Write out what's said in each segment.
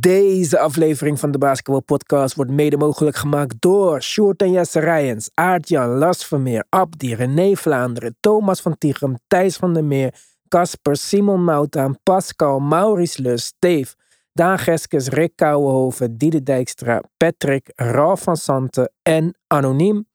Deze aflevering van de Basketball Podcast wordt mede mogelijk gemaakt door Sjoerd en Jesse Rijens, Aart-Jan, Las Vermeer, Abdi, René Vlaanderen, Thomas van Tichem, Thijs van der Meer, Casper, Simon Moutaan, Pascal, Maurice Lus, Steve, Daan Geskes, Rick Kouwenhoven, Diede Dijkstra, Patrick, Ralf van Santen en Anoniem.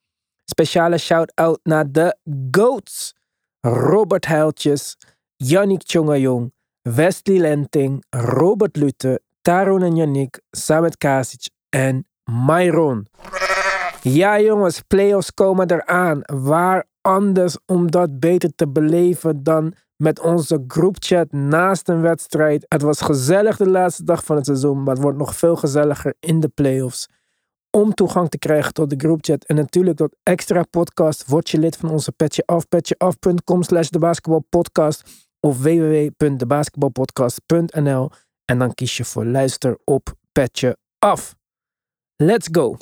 Speciale shout-out naar de GOATs. Robert Heiltjes, Yannick Tjongajong, Wesley Lenting, Robert Lute, Taron en Yannick, Samet Kasic en Myron. Ja jongens, playoffs komen eraan. Waar anders om dat beter te beleven dan met onze groupchat naast een wedstrijd. Het was gezellig de laatste dag van het seizoen, maar het wordt nog veel gezelliger in de playoffs. Om toegang te krijgen tot de groupchat en natuurlijk tot extra podcast, word je lid van onze Petje Af, petjeaf.com slash de basketbalpodcast of www.debasketbalpodcast.nl en dan kies je voor luister op Petje Af. Let's go!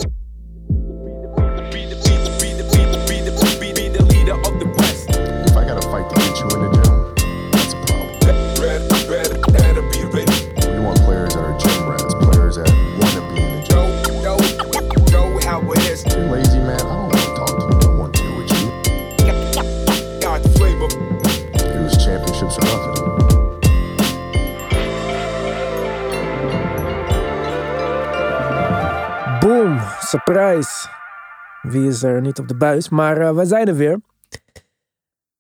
Boom, surprise. Wie is er niet op de buis? Maar eh, we zijn er weer.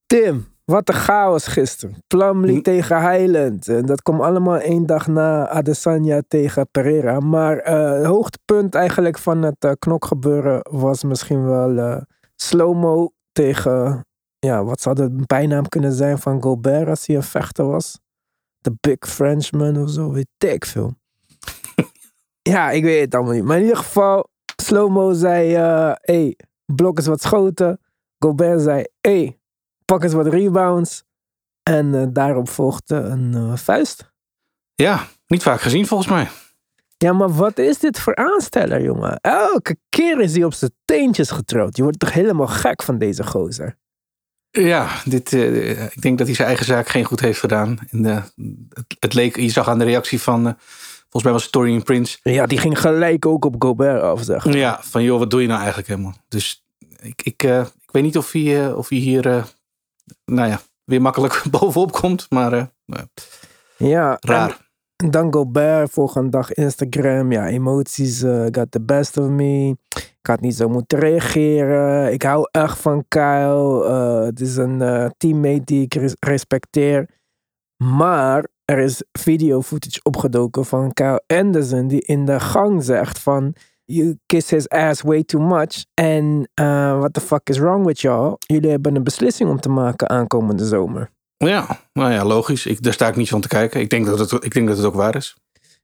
Tim, wat een chaos gisteren. Plumlee tegen Highland. En dat kwam allemaal één dag na Adesanya tegen Pereira. Maar eh, het hoogtepunt eigenlijk van het eh, knokgebeuren was misschien wel eh Slow-mo tegen... Ja, wat zou de bijnaam kunnen zijn van Gobert als hij een vechter was? The Big Frenchman of zo, weet ik veel. ja, ik weet het allemaal niet. Maar in ieder geval, Slow-mo zei... eh hey, blok eens wat schoten. Gobert zei... Hey, pak eens wat rebounds. En eh, daarop volgde een eh, vuist. Ja, niet vaak gezien volgens mij. Ja, maar wat is dit voor aansteller, jongen? Elke keer is hij op zijn teentjes getrouwd. Je wordt toch helemaal gek van deze gozer? Ja, dit, ik denk dat hij zijn eigen zaak geen goed heeft gedaan. En, het, het leek, je zag aan de reactie van, volgens mij was Torian Prince. Ja, die ging gelijk ook op Gobert af, zeg. Ja, van joh, wat doe je nou eigenlijk helemaal? Dus ik, ik, eh, ik weet niet of hij, eh, of hij hier, eh, nou ja, weer makkelijk bovenop komt. Maar nou ja, raar. Dan Gobert, volgende dag Instagram. Ja, emoties got the best of me. Ik had niet zo moeten reageren. Ik hou echt van Kyle. Het is een teammate die ik res- respecteer. Maar er is video footage opgedoken van Kyle Anderson die in de gang zegt van... You kiss his ass way too much. En eh, what the fuck is wrong with y'all? Jullie hebben een beslissing om te maken aankomende zomer. ja, nou ja, logisch. Ik, daar sta ik niet van te kijken. Ik denk dat het, ik denk dat het ook waar is.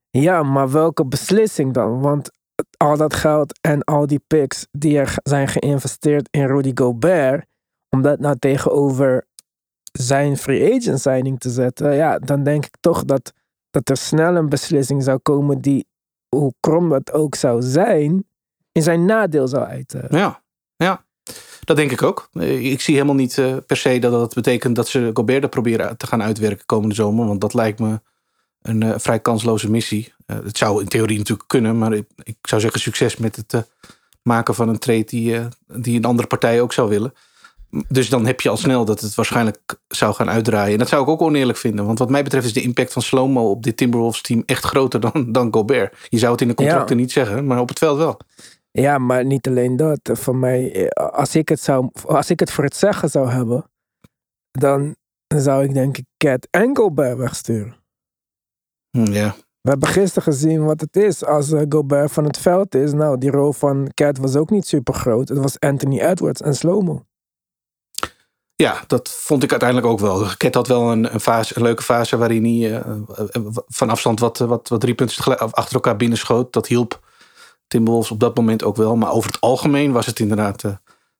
Ja, maar welke beslissing dan? Want al dat geld en al die picks die er zijn geïnvesteerd in Rudy Gobert, om dat nou tegenover zijn free agent signing te zetten, ja, dan denk ik toch dat, dat er snel een beslissing zou komen die, hoe krom dat ook zou zijn, in zijn nadeel zou uiten. Ja, ja. Dat denk ik ook. Eh, Ik zie helemaal niet eh, per se dat dat betekent dat ze Gobert er proberen te gaan uitwerken komende zomer. Want dat lijkt me een eh, vrij kansloze missie. Het zou in theorie natuurlijk kunnen, maar ik, ik zou zeggen succes met het maken van een trade die, die een andere partij ook zou willen. Dus dan heb je al snel dat het waarschijnlijk zou gaan uitdraaien. En dat zou ik ook oneerlijk vinden. Want wat mij betreft is de impact van Slomo op dit Timberwolves team echt groter dan, dan Gobert. Je zou het in de contracten niet zeggen, maar op het veld wel. Ja, maar niet alleen dat. Voor mij, eh, als ik het, zou, als ik het voor het zeggen zou hebben, dan zou ik denk ik Cat en Gobert wegsturen. Hm, Ja, We hebben gisteren gezien wat het is als eh, Gobert van het veld is. Nou, die rol van Cat was ook niet super groot. Het was Anthony Edwards en Slomo. Ja, dat vond ik uiteindelijk ook wel. Ket had wel een, een, leuke fase waarin hij eh, van afstand wat, wat, wat drie punten achter elkaar binnenschoot. Dat hielp Timberwolves op dat moment ook wel. Maar over het algemeen was het inderdaad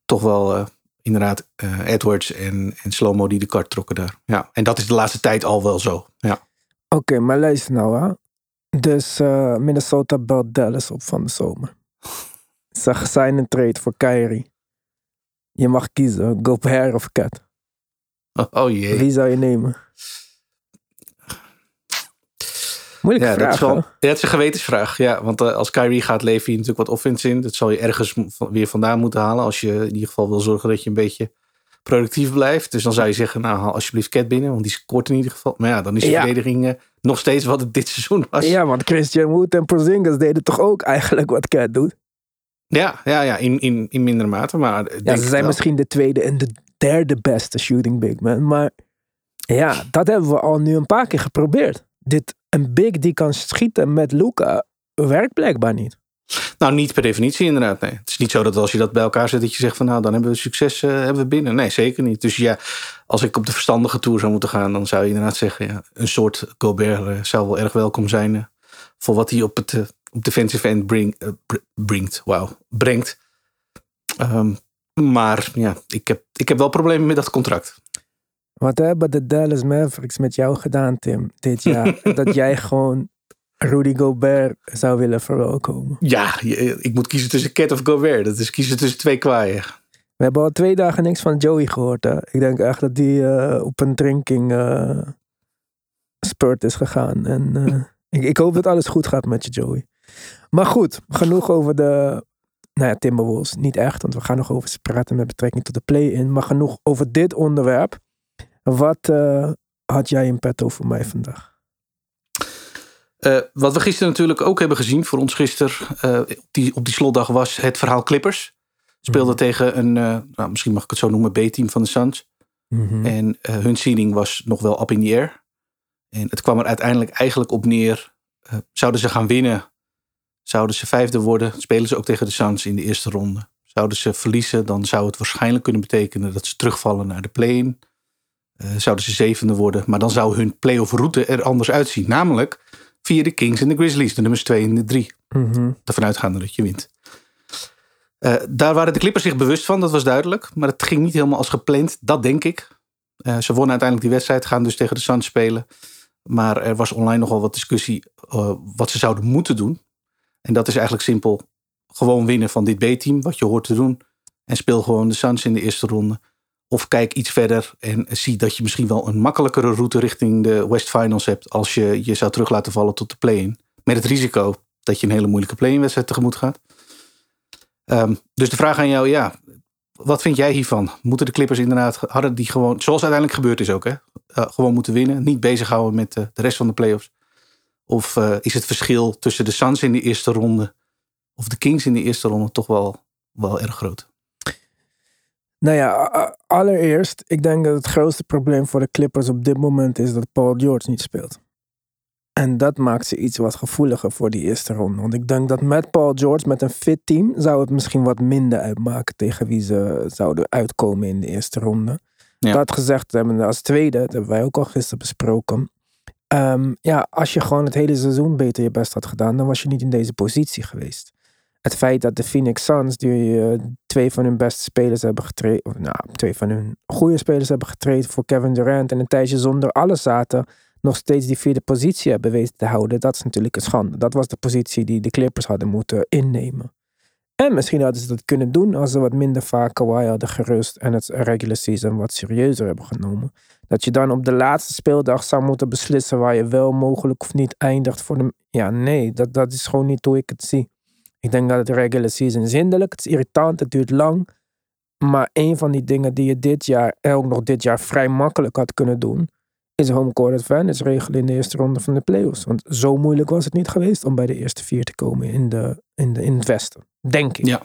toch wel inderdaad, Edwards en, en Slomo die de kart trokken daar. Ja, en dat is de laatste tijd al wel zo. Ja. Oké, maar luister nou hè. Dus Minnesota belt Dallas op van de zomer. Ze zijn een trade voor Kyrie. Je mag kiezen, Gobert of Cat. Oh, jee. Wie zou je nemen? Moeilijke Ja, dat vraag. is wel hoor. ja, het is een gewetensvraag. Ja, want eh, als Kyrie gaat, lever je natuurlijk wat offense in. Dat zal je ergens weer vandaan moeten halen. Als je in ieder geval wil zorgen dat je een beetje productief blijft. Dus dan zou je zeggen, nou haal alsjeblieft Cat binnen. Want die scoort in ieder geval. Maar ja, dan is de Ja. verdediging eh, nog steeds wat het dit seizoen was. Ja, want Christian Wood en Porzingis deden toch ook eigenlijk wat Cat doet. Ja, ja, ja in, in, in mindere mate. Maar Ja, ze zijn wel. misschien de tweede en de derde beste shooting big man. Maar ja, dat hebben we al nu een paar keer geprobeerd. Dit, een big die kan schieten met Luca werkt blijkbaar niet. Nou, niet per definitie inderdaad. Nee. Het is niet zo dat als je dat bij elkaar zet, dat je zegt van nou, dan hebben we succes eh, hebben we binnen. Nee, zeker niet. Dus ja, als ik op de verstandige tour zou moeten gaan, dan zou je inderdaad zeggen, ja, een soort Gobert eh, zou wel erg welkom zijn eh, voor wat hij op het defensive end bring, eh, br- brengt. Wauw, brengt. Ehm, maar ja, ik heb, ik heb wel problemen met dat contract. Wat hebben de Dallas Mavericks met jou gedaan, Tim, dit jaar? dat jij gewoon Rudy Gobert zou willen verwelkomen. Ja, ik moet kiezen tussen Cat of Gobert. Dat is kiezen tussen twee kwaaien. We hebben al twee dagen niks van Joey gehoord. Hè? Ik denk echt dat die eh, op een drinking eh, spurt is gegaan. En ik, ik hoop dat alles goed gaat met je, Joey. Maar goed, genoeg over de nou ja, Timberwolves. Niet echt, want we gaan nog over ze praten met betrekking tot de play-in. Maar genoeg over dit onderwerp. Wat eh, had jij in petto voor mij vandaag? Eh, wat we gisteren natuurlijk ook hebben gezien voor ons gisteren eh, op, die, op die slotdag was het verhaal Clippers. Speelden tegen een, nou, misschien mag ik het zo noemen, B-team van de Suns. Mhm. En hun seeding was nog wel up in the air. En het kwam er uiteindelijk eigenlijk op neer. zouden ze gaan winnen, zouden ze vijfde worden, spelen ze ook tegen de Suns in de eerste ronde. Zouden ze verliezen, dan zou het waarschijnlijk kunnen betekenen dat ze terugvallen naar de play-in. Eh, zouden ze zevende worden, maar dan zou hun play-off route er anders uitzien. Namelijk via de Kings en de Grizzlies, de nummers 2 en de 3 Mhm. ervan uitgaande dat je wint. Eh, daar waren de Clippers zich bewust van, dat was duidelijk. Maar het ging niet helemaal als gepland, dat denk ik. Eh, ze wonnen uiteindelijk die wedstrijd, gaan dus tegen de Suns spelen. Maar er was online nogal wat discussie eh, wat ze zouden moeten doen. En dat is eigenlijk simpel. Gewoon winnen van dit B-team, wat je hoort te doen. En speel gewoon de Suns in de eerste ronde. Of kijk iets verder en zie dat je misschien wel een makkelijkere route richting de West Finals hebt. Als je je zou terug laten vallen tot de play-in. Met het risico dat je een hele moeilijke play-in wedstrijd tegemoet gaat. Ehm, dus de vraag aan jou, ja, wat vind jij hiervan? Moeten de Clippers inderdaad, hadden die gewoon, zoals uiteindelijk gebeurd is ook, hè, eh, gewoon moeten winnen, niet bezighouden met eh, de rest van de playoffs? Of eh, is het verschil tussen de Suns in de eerste ronde of de Kings in de eerste ronde toch wel, wel erg groot? Nou ja, allereerst, ik denk dat het grootste probleem voor de Clippers op dit moment is dat Paul George niet speelt. En dat maakt ze iets wat gevoeliger voor die eerste ronde. Want ik denk dat met Paul George, met een fit team, zou het misschien wat minder uitmaken tegen wie ze zouden uitkomen in de eerste ronde. Ja. Dat gezegd hebben als tweede, dat hebben wij ook al gisteren besproken. Ehm, ja, als je gewoon het hele seizoen beter je best had gedaan, dan was je niet in deze positie geweest. Het feit dat de Phoenix Suns, die eh, twee van hun beste spelers hebben getraind, nou, twee van hun goede spelers hebben getraind voor Kevin Durant en een tijdje zonder alles zaten, nog steeds die vierde positie hebben weten te houden, dat is natuurlijk een schande. Dat was de positie die de Clippers hadden moeten innemen. En misschien hadden ze dat kunnen doen als ze wat minder vaak Kawhi hadden gerust en het regular season wat serieuzer hebben genomen. Dat je dan op de laatste speeldag zou moeten beslissen waar je wel mogelijk of niet eindigt voor de... Ja, nee, dat, dat is gewoon niet hoe ik het zie. Ik denk dat het regular season is hinderlijk, het is irritant, het duurt lang. Maar een van die dingen die je dit jaar, en ook nog dit jaar, vrij makkelijk had kunnen doen, is home court advantage regelen in de eerste ronde van de playoffs. Want zo moeilijk was het niet geweest om bij de eerste vier te komen in, de, in, de, in het westen. Denk ik. Ja,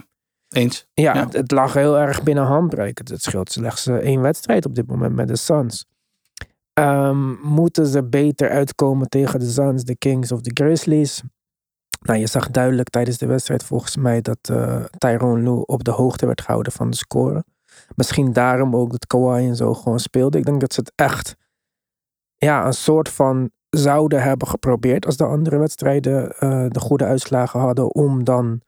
eens. Ja, Ja. Het, het lag heel erg binnen handbereik. Het scheelt slechts eh, één wedstrijd op dit moment met de Suns. Ehm, moeten ze beter uitkomen tegen de Suns, de Kings of de Grizzlies? Nou, je zag duidelijk tijdens de wedstrijd volgens mij dat eh Tyrone Lue op de hoogte werd gehouden van de score. Misschien daarom ook dat Kawhi en zo gewoon speelde. Ik denk dat ze het echt ja, een soort van zouden hebben geprobeerd als de andere wedstrijden eh, de goede uitslagen hadden om dan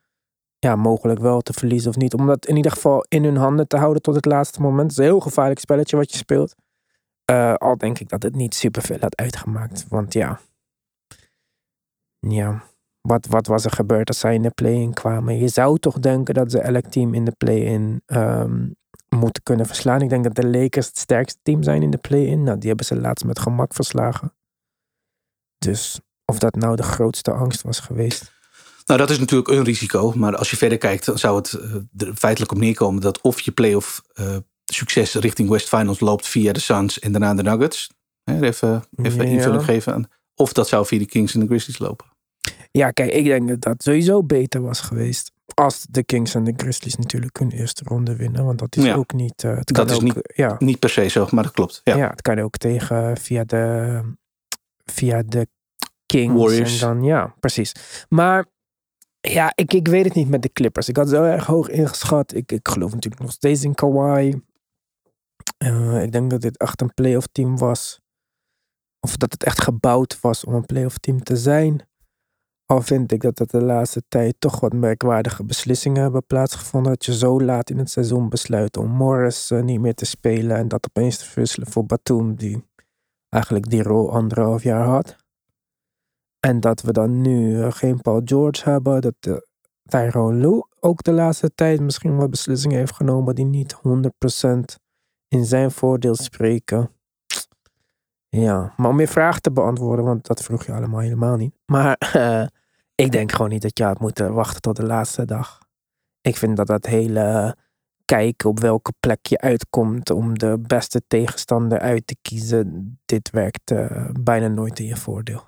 ja, mogelijk wel te verliezen of niet. Om dat in ieder geval in hun handen te houden tot het laatste moment. Het is een heel gevaarlijk spelletje wat je speelt. Eh, al denk ik dat het niet superveel had uitgemaakt. Want ja, ja wat, wat was er gebeurd als zij in de play-in kwamen? Je zou toch denken dat ze elk team in de play-in ehm, moeten kunnen verslaan. Ik denk dat de Lakers het sterkste team zijn in de play-in. Nou, die hebben ze laatst met gemak verslagen. Dus Of dat nou de grootste angst was geweest. Nou, dat is natuurlijk een risico. Maar als je verder kijkt, dan zou het eh, er feitelijk op neerkomen dat of je playoff eh succes richting West Finals loopt via de Suns en daarna de Nuggets. Hè, even even Ja. invulling geven aan. Of dat zou via de Kings en de Grizzlies lopen. Ja, kijk, ik denk dat dat sowieso beter was geweest. Als de Kings en de Grizzlies natuurlijk hun eerste ronde winnen. Want dat is Ja. ook niet... eh, het kan Dat is ook, niet- Ja, Niet per se zo, maar dat klopt. Ja. ja. het kan ook tegen via de, via de Kings. Warriors. En dan, ja, precies. Maar ja, ik, ik weet het niet met de Clippers. Ik had ze heel erg hoog ingeschat. Ik, ik geloof natuurlijk nog steeds in Kawhi. Eh, ik denk dat dit echt een playoff team was. Of dat het echt gebouwd was om een playoff team te zijn. Al vind ik dat er de laatste tijd toch wat merkwaardige beslissingen hebben plaatsgevonden. Dat je zo laat in het seizoen besluit om Morris eh, niet meer te spelen. En dat opeens te verwisselen voor Batum, die eigenlijk die rol anderhalf jaar had. En dat we dan nu eh, geen Paul George hebben. Dat Tyrone Lue ook de laatste tijd misschien wat beslissingen heeft genomen die niet 100% in zijn voordeel spreken. Ja, maar om je vraag te beantwoorden, want dat vroeg je allemaal helemaal niet. Maar eh, ik denk gewoon niet dat je had moeten wachten tot de laatste dag. Ik vind dat dat hele kijken op welke plek je uitkomt om de beste tegenstander uit te kiezen, dit werkt uh, bijna nooit in je voordeel.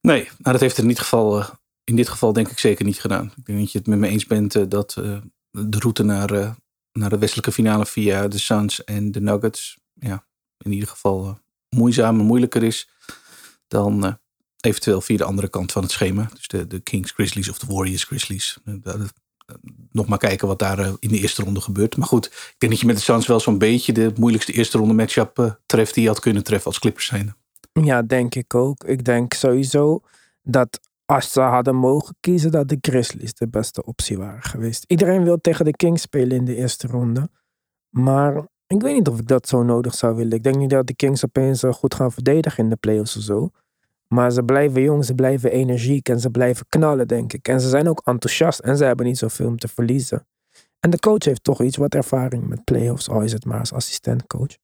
Nee, nou dat heeft in dit geval, uh, in dit geval denk ik zeker niet gedaan. Ik denk dat je het met me eens bent dat de route naar, naar de westelijke finale via de Suns en de Nuggets, ja, in ieder geval moeizaam en moeilijker is dan uh, eventueel via de andere kant van het schema. Dus de, de Kings Grizzlies of de Warriors Grizzlies. Uh, nog maar kijken wat daar in de eerste ronde gebeurt. Maar goed, ik denk dat je met de Suns wel zo'n beetje de moeilijkste eerste ronde matchup treft die je had kunnen treffen als Clippers zijn. Ja, denk ik ook. Ik denk sowieso dat als ze hadden mogen kiezen, dat de Grizzlies de beste optie waren geweest. Iedereen wil tegen de Kings spelen in de eerste ronde. Maar ik weet niet of ik dat zo nodig zou willen. Ik denk niet dat de Kings opeens goed gaan verdedigen in de playoffs of zo. Maar ze blijven jong, ze blijven energiek en ze blijven knallen, denk ik. En ze zijn ook enthousiast en ze hebben niet zoveel om te verliezen. En de coach heeft toch iets wat ervaring met playoffs, al is het maar als assistentcoach.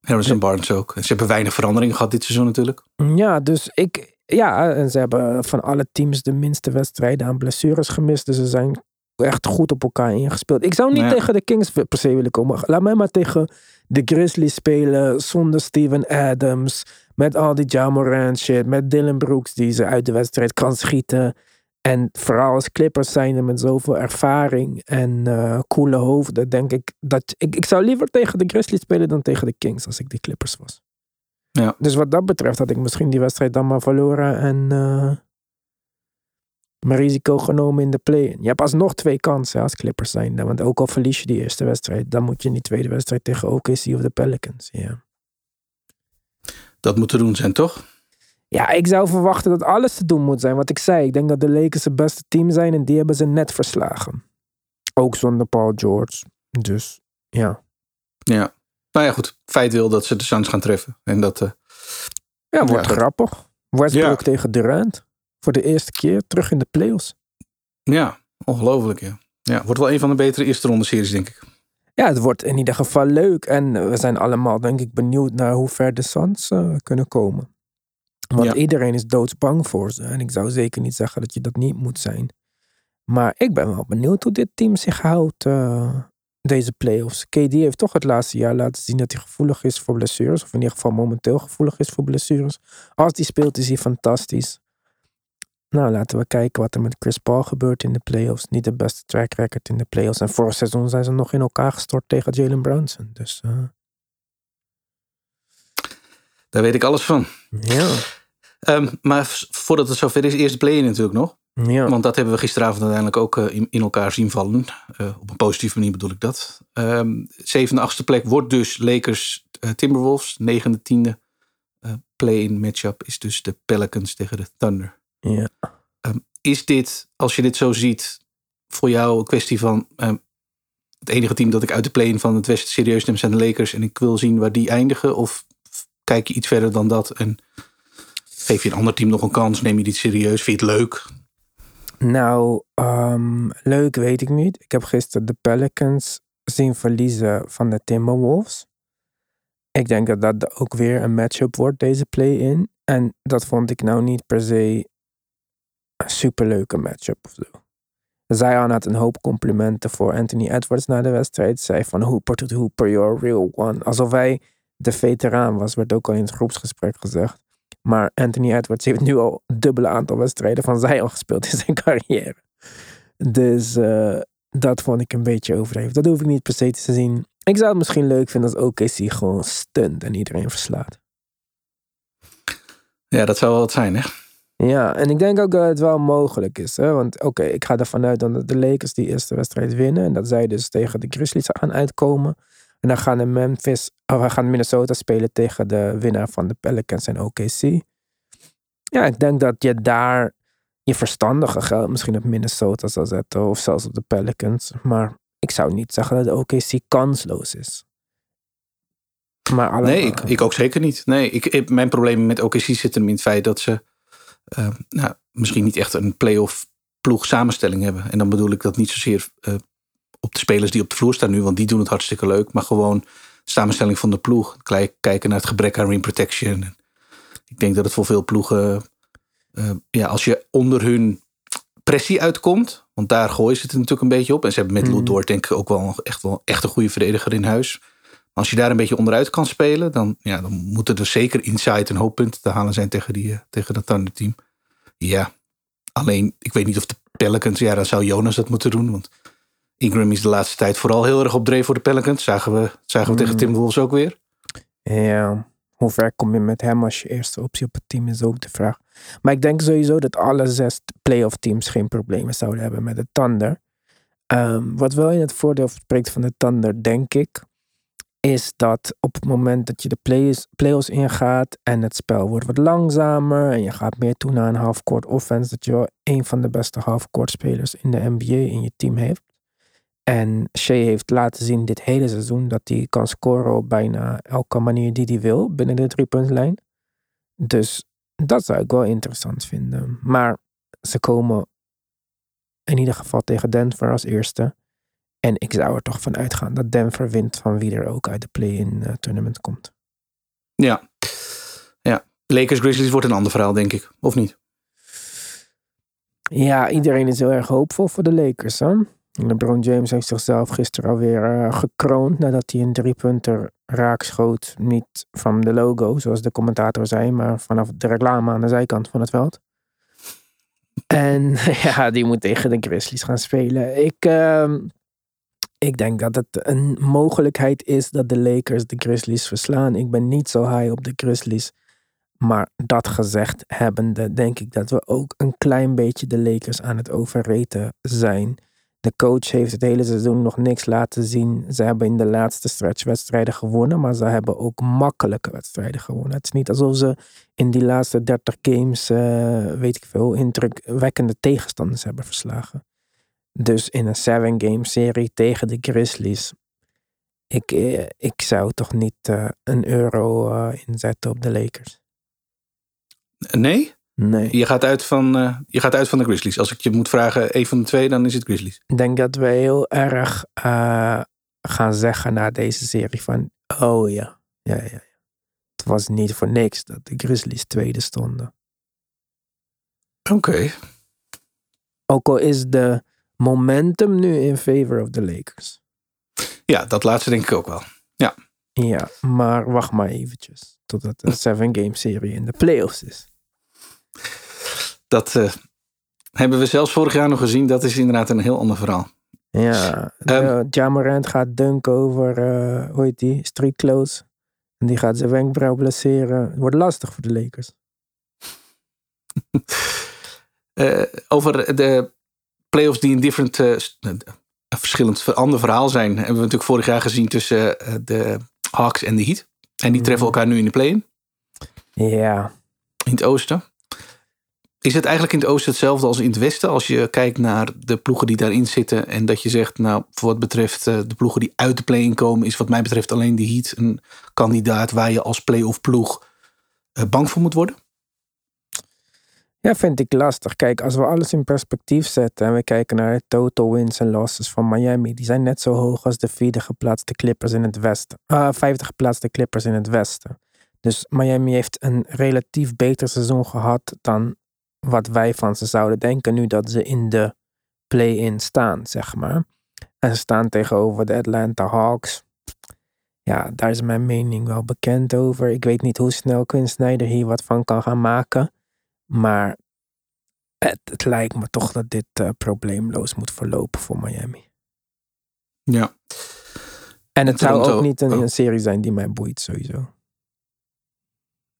Harrison Barnes ook. Ze hebben weinig verandering gehad dit seizoen natuurlijk. Ja, dus ik... Ja, en ze hebben van alle teams de minste wedstrijden aan blessures gemist. Dus ze zijn echt goed op elkaar ingespeeld. Ik zou niet Ja. tegen de Kings per se willen komen. Laat mij maar tegen de Grizzlies spelen zonder Steven Adams. Met al die Jamoran shit. Met Dylan Brooks die ze uit de wedstrijd kan schieten. En vooral als Clippers zijn met zoveel ervaring en uh, coole hoofden, denk ik dat ik, ik zou liever tegen de Grizzlies spelen dan tegen de Kings als ik de Clippers was. Ja. Dus wat dat betreft had ik misschien die wedstrijd dan maar verloren en uh, mijn risico genomen in de play-in. Je hebt alsnog twee kansen als Clippers zijn. Want ook al verlies je die eerste wedstrijd, dan moet je in die tweede wedstrijd tegen OKC of de Pelicans. Ja. Dat moet te doen zijn, toch? Ja, ik zou verwachten dat alles te doen moet zijn. Wat ik zei, ik denk dat de Lakers het beste team zijn en die hebben ze net verslagen. Ook zonder Paul George. Dus ja. Ja. Nou ja, goed. Feit wil dat ze de Suns gaan treffen. En dat... Uh, ja, wordt ja, grappig. Westbrook Ja. tegen Durant. Voor de eerste keer terug in de playoffs. Ja, ongelooflijk, ja. Ja, wordt wel een van de betere eerste ronde series, denk ik. Ja, het wordt in ieder geval leuk. En we zijn allemaal, denk ik, benieuwd naar hoe ver de Suns uh, kunnen komen. Want Ja. iedereen is doodsbang voor ze. En ik zou zeker niet zeggen dat je dat niet moet zijn. Maar ik ben wel benieuwd hoe dit team zich houdt. uh, deze playoffs. KD heeft toch het laatste jaar laten zien dat hij gevoelig is voor blessures. Of in ieder geval momenteel gevoelig is voor blessures. Als die speelt is hij fantastisch. Nou, laten we kijken wat er met Chris Paul gebeurt in de playoffs. Niet de beste track record in de playoffs. En vorig seizoen zijn ze nog in elkaar gestort tegen Jalen Brunson. Dus uh, Daar weet ik alles van. ja. Um, maar voordat het zover is, eerst de play-in natuurlijk nog. Ja. Want dat hebben we gisteravond uiteindelijk ook uh, in, in elkaar zien vallen. Uh, op een positieve manier bedoel ik dat. Um, zevende, achtste plek wordt dus Lakers uh, Timberwolves. Negende, tiende play-in matchup is dus de Pelicans tegen de Thunder. ja. Um, is dit, als je dit zo ziet, voor jou een kwestie van... Um, het enige team dat ik uit de play-in van het Westen serieus neem zijn de Lakers. En ik wil zien waar die eindigen. Of kijk je iets verder dan dat en geef je een ander team nog een kans? Neem je dit serieus? Vind je het leuk? Nou, um, leuk weet ik niet. Ik heb gisteren de Pelicans zien verliezen van de Timberwolves. Ik denk dat dat ook weer een matchup wordt, deze play-in. En dat vond ik nou niet per se een superleuke matchup of zo. Zion had een hoop complimenten voor Anthony Edwards na de wedstrijd. Zei van Hooper tot Hooper, you're real one. Alsof hij de veteraan was, werd ook al in het groepsgesprek gezegd. Maar Anthony Edwards heeft nu al een dubbele aantal wedstrijden van Zion gespeeld in zijn carrière. Dus eh, dat vond ik een beetje overdreven. Dat hoef ik niet per se te zien. Ik zou het misschien leuk vinden als OKC gewoon stunt en iedereen verslaat. Ja, dat zou wel wat zijn, hè? Ja, en ik denk ook dat het wel mogelijk is. Hè? Want oké, ik ga ervan uit dat de Lakers die eerste wedstrijd winnen. En dat zij dus tegen de Grizzlies gaan uitkomen. En dan gaan de Memphis, of gaan Minnesota spelen tegen de winnaar van de Pelicans en OKC. Ja, ik denk dat je daar je verstandige geld misschien op Minnesota zou zetten. Of zelfs op de Pelicans. Maar ik zou niet zeggen dat de OKC kansloos is. Maar alle, Nee, ik, ik ook zeker niet. Nee, ik, ik- mijn probleem met OKC zit hem in het feit dat ze eh, nou, misschien niet echt een play-off ploeg samenstelling hebben. En dan bedoel ik dat niet zozeer eh, op de spelers die op de vloer staan nu, want die doen het hartstikke leuk. Maar gewoon samenstelling van de ploeg. Kijk- Kijken naar het gebrek aan rim protection. Ik denk dat het voor veel ploegen, eh, ja, als je onder hun pressie uitkomt, want daar gooien ze het natuurlijk een beetje op. En ze hebben met Mhm. Lou Dort denk ik ook wel echt, wel echt een goede verdediger in huis. Als je daar een beetje onderuit kan spelen, dan, ja, dan moeten er zeker inside een hoop punten te halen zijn tegen, die, eh, tegen dat Thunder team. Ja, alleen ik weet niet of de Pelicans, ja, dan zou Jonas dat moeten doen. Want Ingram is de laatste tijd vooral heel erg op dreef voor de Pelicans. Zagen we, zagen we tegen Mm. Timberwolves ook weer. Ja, hoe ver kom je met hem als je eerste optie op het team is ook de vraag. Maar ik denk sowieso dat alle zes playoff teams geen problemen zouden hebben met de Thunder. Ehm, wat wel in het voordeel spreekt van de Thunder, denk ik, is dat op het moment dat je de playoffs ingaat en het spel wordt wat langzamer en je gaat meer toe naar een half-court offense, dat je wel een van de beste half-court spelers in de NBA in je team heeft. En Shea heeft laten zien dit hele seizoen dat hij kan scoren op bijna elke manier die hij wil binnen de driepuntlijn. Dus dat zou ik wel interessant vinden. Maar ze komen in ieder geval tegen Denver als eerste. En ik zou er toch van uitgaan dat Denver wint van wie er ook uit de play-in eh, tournament komt. Ja. ja. Lakers Grizzlies wordt een ander verhaal, denk ik. Of niet? Ja, iedereen is heel erg hoopvol voor de Lakers. Hè? LeBron James heeft zichzelf gisteren alweer eh, gekroond nadat hij een driepunter raak schoot. Niet van de logo, zoals de commentator zei, maar vanaf de reclame aan de zijkant van het veld. En ja, die moet tegen de Grizzlies gaan spelen. Ik, ehm, ik denk dat het een mogelijkheid is dat de Lakers de Grizzlies verslaan. Ik ben niet zo high op de Grizzlies. Maar dat gezegd hebbende, denk ik dat we ook een klein beetje de Lakers aan het overraten zijn. De coach heeft het hele seizoen nog niks laten zien. Ze hebben in de laatste stretch wedstrijden gewonnen, maar ze hebben ook makkelijke wedstrijden gewonnen. Het is niet alsof ze in die laatste 30 games, eh, weet ik veel, indrukwekkende tegenstanders hebben verslagen. Dus in een 7-game serie tegen de Grizzlies. Ik, eh, ik zou toch niet eh, een euro inzetten op de Lakers. Nee? Nee. Je gaat, uit van, eh, je gaat uit van de Grizzlies. Als ik je moet vragen, een van de twee, dan is het Grizzlies. Ik denk dat we heel erg eh, gaan zeggen na deze serie van, oh ja, ja, ja, ja. Het was niet voor niks dat de Grizzlies tweede stonden. Oké. Ook al is de momentum nu in favor of the Lakers. Ja, dat laatste denk ik ook wel. Ja, maar wacht maar eventjes. Totdat een seven game serie in de playoffs is. Dat eh, hebben we zelfs vorig jaar nog gezien. Dat is inderdaad een heel ander verhaal. Ja, Ehm. ja Morant gaat dunken over, eh hoe heet die, street clothes. En die gaat zijn wenkbrauw blesseren. Het wordt lastig voor de Lakers. Eh, over de playoffs die een different, eh, verschillend ander verhaal zijn, hebben we natuurlijk vorig jaar gezien tussen eh, de Hawks en de Heat. En die treffen Mhm. elkaar nu in de play-in, Ja, in het oosten. Is het eigenlijk in het oosten hetzelfde als in het westen? Als je kijkt naar de ploegen die daarin zitten. En dat je zegt, nou, voor wat betreft eh, de ploegen die uit de play-in komen, is wat mij betreft alleen de Heat een kandidaat waar je als play-off ploeg eh, bang voor moet worden. Ja, vind ik lastig. Kijk, als we alles in perspectief zetten en we kijken naar total wins en losses van Miami, die zijn net zo hoog als de vierde geplaatste Clippers in het westen. Ah, vijfde geplaatste Clippers in het westen. Dus Miami heeft een relatief beter seizoen gehad dan wat wij van ze zouden denken nu dat ze in de play-in staan, zeg maar. En ze staan tegenover de Atlanta Hawks. Ja, daar is mijn mening wel bekend over. Ik weet niet hoe snel Quinn Snyder hier wat van kan gaan maken. Maar het, het lijkt me toch dat dit eh, probleemloos moet verlopen voor Miami. Ja. En het zou ook niet een, oh. een serie zijn die mij boeit, sowieso.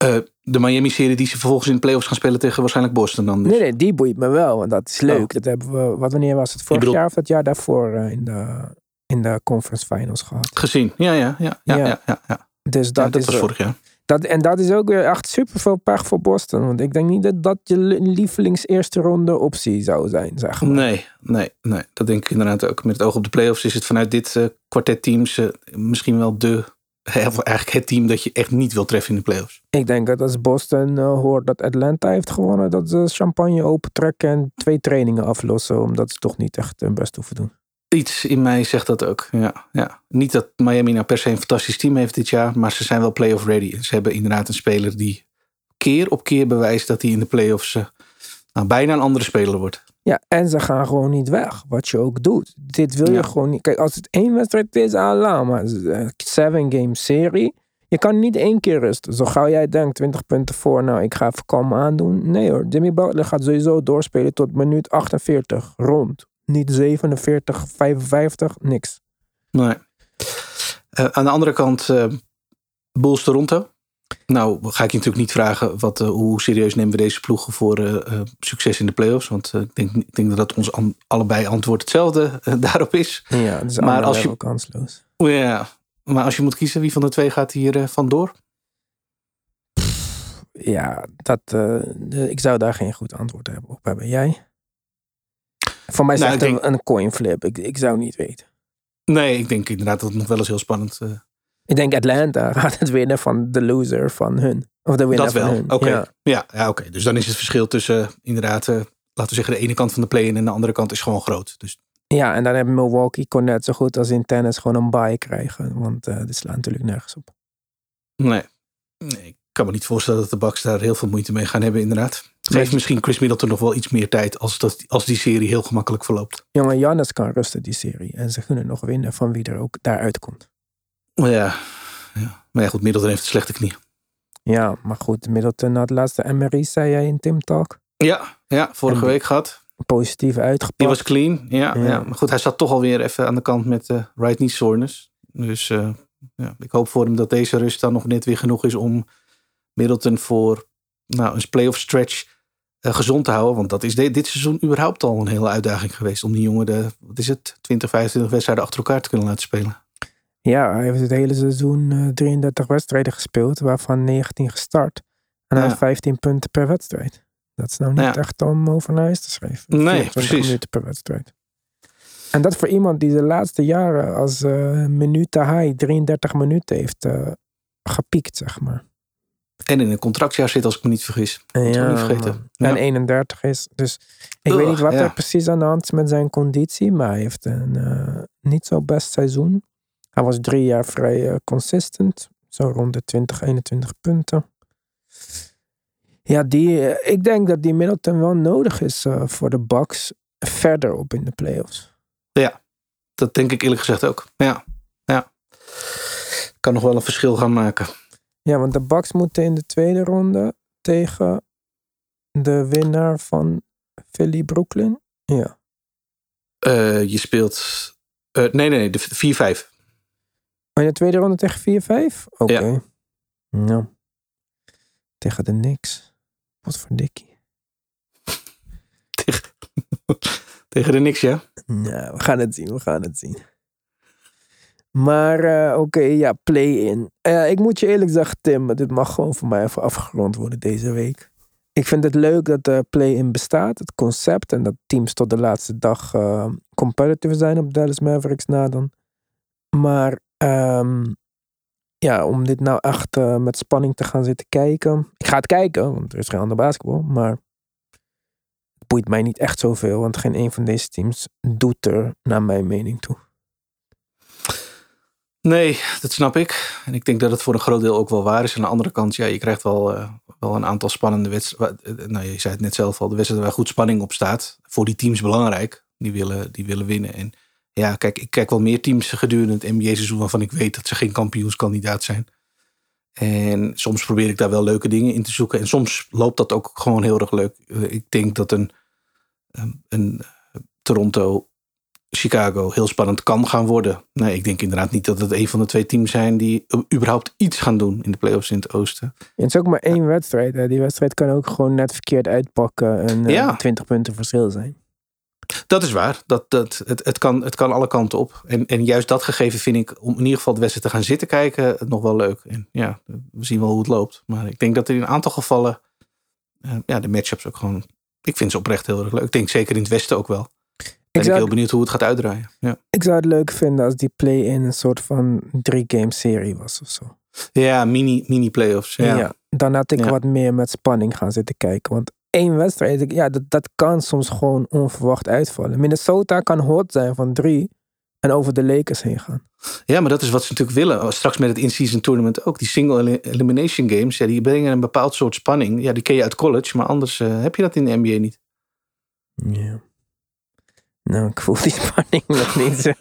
Eh, de Miami-serie die ze vervolgens in de playoffs gaan spelen tegen waarschijnlijk Boston dan. Dus. Nee, nee, die boeit me wel, want dat is leuk. Oh. Dat hebben we, wat, wanneer was het? Vorig jaar of dat jaar daarvoor eh, in, de, in de conference finals gehad. Gezien. Ja, ja, ja. Ja, Ja. ja. ja, ja. Dus dat, dat is was vorig jaar. Dat, en dat is ook weer echt super veel pech voor Boston. Want ik denk niet dat dat je li- lievelings eerste ronde optie zou zijn, zeg maar. Nee, nee, nee. Dat denk ik inderdaad ook. Met het oog op de playoffs is het vanuit dit eh kwartet teams misschien wel de, eigenlijk het team dat je echt niet wil treffen in de playoffs. Ik denk dat als Boston eh, hoort dat Atlanta heeft gewonnen, dat ze champagne opentrekken en twee trainingen aflossen. Omdat ze toch niet echt hun best hoeven doen. Iets in mij zegt dat ook. Ja, ja. Niet dat Miami nou per se een fantastisch team heeft dit jaar, maar ze zijn wel playoff ready. Ze hebben inderdaad een speler die keer op keer bewijst dat hij in de playoffs nou, bijna een andere speler wordt. Ja, en ze gaan gewoon niet weg. Wat je ook doet. Dit wil je gewoon niet. Kijk, als het één wedstrijd is, Allah, maar een seven game serie. Je kan niet één keer rusten. Zo gauw jij denkt 20 punten voor, nou ik ga even kalm aandoen. Nee hoor, Jimmy Butler gaat sowieso doorspelen tot minuut 48 rond. Niet 47, 55, niks. Nee. Eh, aan de andere kant, eh Bulls Toronto. Nou, ga ik je natuurlijk niet vragen wat, eh, hoe serieus nemen we deze ploegen voor eh, eh, succes in de playoffs. Want ik, denk, ik denk dat ons an- allebei antwoord hetzelfde daarop is. Ja, dus Maar als je- kansloos. Ja, maar als je moet kiezen, wie van de twee gaat hier vandoor? Ja, dat, ik zou daar geen goed antwoord hebben op hebben. Jij? Voor mij is Nou, het ik echt denk- een, coin flip. Ik, ik zou niet weten. Nee, ik denk inderdaad dat het nog wel eens heel spannend Ik denk Atlanta gaat het winnen van de loser van hun. Of de winnaar Dat van wel. hun. Oké. Ja. Ja, ja, oké. Dus dan is het verschil tussen eh, inderdaad, eh, laten we zeggen, de ene kant van de play-in en de andere kant is gewoon groot. Dus ja, en dan hebben Milwaukee kon net zo goed als in tennis gewoon een bye krijgen. Want eh dit slaat natuurlijk nergens op. nee. nee, ik kan me niet voorstellen dat de Bucks daar heel veel moeite mee gaan hebben, inderdaad. Geeft Nee. misschien Chris Middleton nog wel iets meer tijd als, dat, als die serie heel gemakkelijk verloopt. Jongen, Jannes kan rusten die serie. En ze kunnen nog winnen van wie er ook daaruit komt. Ja, ja. maar ja goed, Middleton heeft een slechte knie. Ja, maar goed. Middleton had laatste MRI, zei jij in Tim Talk. Ja, ja vorige En week gehad. Positief uitgepakt. Die was clean, ja, Ja. ja. Maar goed, hij zat toch alweer even aan de kant met eh right knee soreness. Dus eh, ja, ik hoop voor hem dat deze rust dan nog net weer genoeg is om Middleton voor nou, een playoff stretch eh, gezond te houden. Want dat is de- dit seizoen überhaupt al een hele uitdaging geweest. Om die jongen de, wat is het, 20, 25 wedstrijden achter elkaar te kunnen laten spelen. Ja, hij heeft het hele seizoen eh, 33 wedstrijden gespeeld, waarvan 19 gestart. En hij Ja. heeft 15 punten per wedstrijd. Dat is nou niet Ja. echt om over naar huis te schrijven. Nee, 24 precies. minuten per wedstrijd. En dat voor iemand die de laatste jaren als eh minuten high 33 minuten heeft eh, gepiekt, zeg maar. En in een contractjaar zit, als ik me niet vergis. Je niet vergeten. Ja. En 31 is. Dus ik Ugh, weet niet wat ja. er precies aan de hand is met zijn conditie, maar hij heeft een eh, niet zo best seizoen. Hij was drie jaar vrij eh, consistent, zo rond de 20, 21 punten. Ja, die, eh, ik denk dat die Middleton wel nodig is eh, voor de Bucks verder op in de playoffs. Dat denk ik eerlijk gezegd ook. Ja, ja. Kan nog wel een verschil gaan maken. Ja, want de Bucks moeten in de tweede ronde tegen de winnaar van Philly Brooklyn. Ja. Je speelt. nee, nee, nee, de 4-5. Oh, in de tweede ronde tegen 4-5? Oké. Ja. Ja. Tegen de Knicks. Wat voor dikkie. Tegen, tegen de niks, ja. Nou, we gaan het zien, we gaan het zien. Maar eh, oké, ja, play-in. Eh, ik moet je eerlijk zeggen, Tim, dit mag gewoon voor mij even afgerond worden deze week. Ik vind het leuk dat de play-in bestaat, het concept. En dat teams tot de laatste dag eh, competitive zijn op Dallas Mavericks na dan. Maar ehm, ja, om dit nou echt eh, met spanning te gaan zitten kijken. Ik ga het kijken, want er is geen ander basketbal. Maar het boeit mij niet echt zoveel. Want geen een van deze teams doet er, naar mijn mening, toe. Nee, dat snap ik. En ik denk dat het voor een groot deel ook wel waar is. Aan de andere kant, ja, je krijgt wel, eh, wel een aantal spannende wedstrijden. Nou, je zei het net zelf al, de wedstrijden waar goed spanning op staat. Voor die teams belangrijk. Die willen, die willen winnen. En ja, kijk, ik kijk wel meer teams gedurende het NBA-seizoen waarvan ik weet dat ze geen kampioenskandidaat zijn. En soms probeer ik daar wel leuke dingen in te zoeken. En soms loopt dat ook gewoon heel erg leuk. Eh, Ik denk dat een, een, een Toronto, Chicago heel spannend kan gaan worden. Nee, ik denk inderdaad niet dat het een van de twee teams zijn die überhaupt iets gaan doen in de playoffs in het oosten. Het is ook maar één wedstrijd. Hè. Die wedstrijd kan ook gewoon net verkeerd uitpakken en eh, Ja. 20 punten verschil zijn. Dat is waar. Dat, dat, het, het, kan, het kan alle kanten op. En, en juist dat gegeven vind ik, om in ieder geval de wedstrijd te gaan zitten kijken, nog wel leuk. En ja, we zien wel hoe het loopt. Maar ik denk dat er in een aantal gevallen, eh, ja, de matchups ook gewoon, ik vind ze oprecht heel erg leuk. Ik denk zeker in het westen ook wel. Ben ik zou- heel benieuwd hoe het gaat uitdraaien. Ja, Ik zou het leuk vinden als die play-in een soort van drie-game serie was of zo. ja mini, mini playoffs. Ja. Ja. dan had ik Ja. wat meer met spanning gaan zitten kijken. Want één wedstrijd, ja, dat, dat kan soms gewoon onverwacht uitvallen. Minnesota kan hot zijn van drie en over de Lakers heen gaan. Ja, maar dat is wat ze natuurlijk willen. Straks met het in-season tournament ook. Die single eli- elimination games, ja, die brengen een bepaald soort spanning. Ja, die ken je uit college, maar anders eh, heb je dat in de NBA niet. Ja. Nou, ik voel die spanning nog niet zo.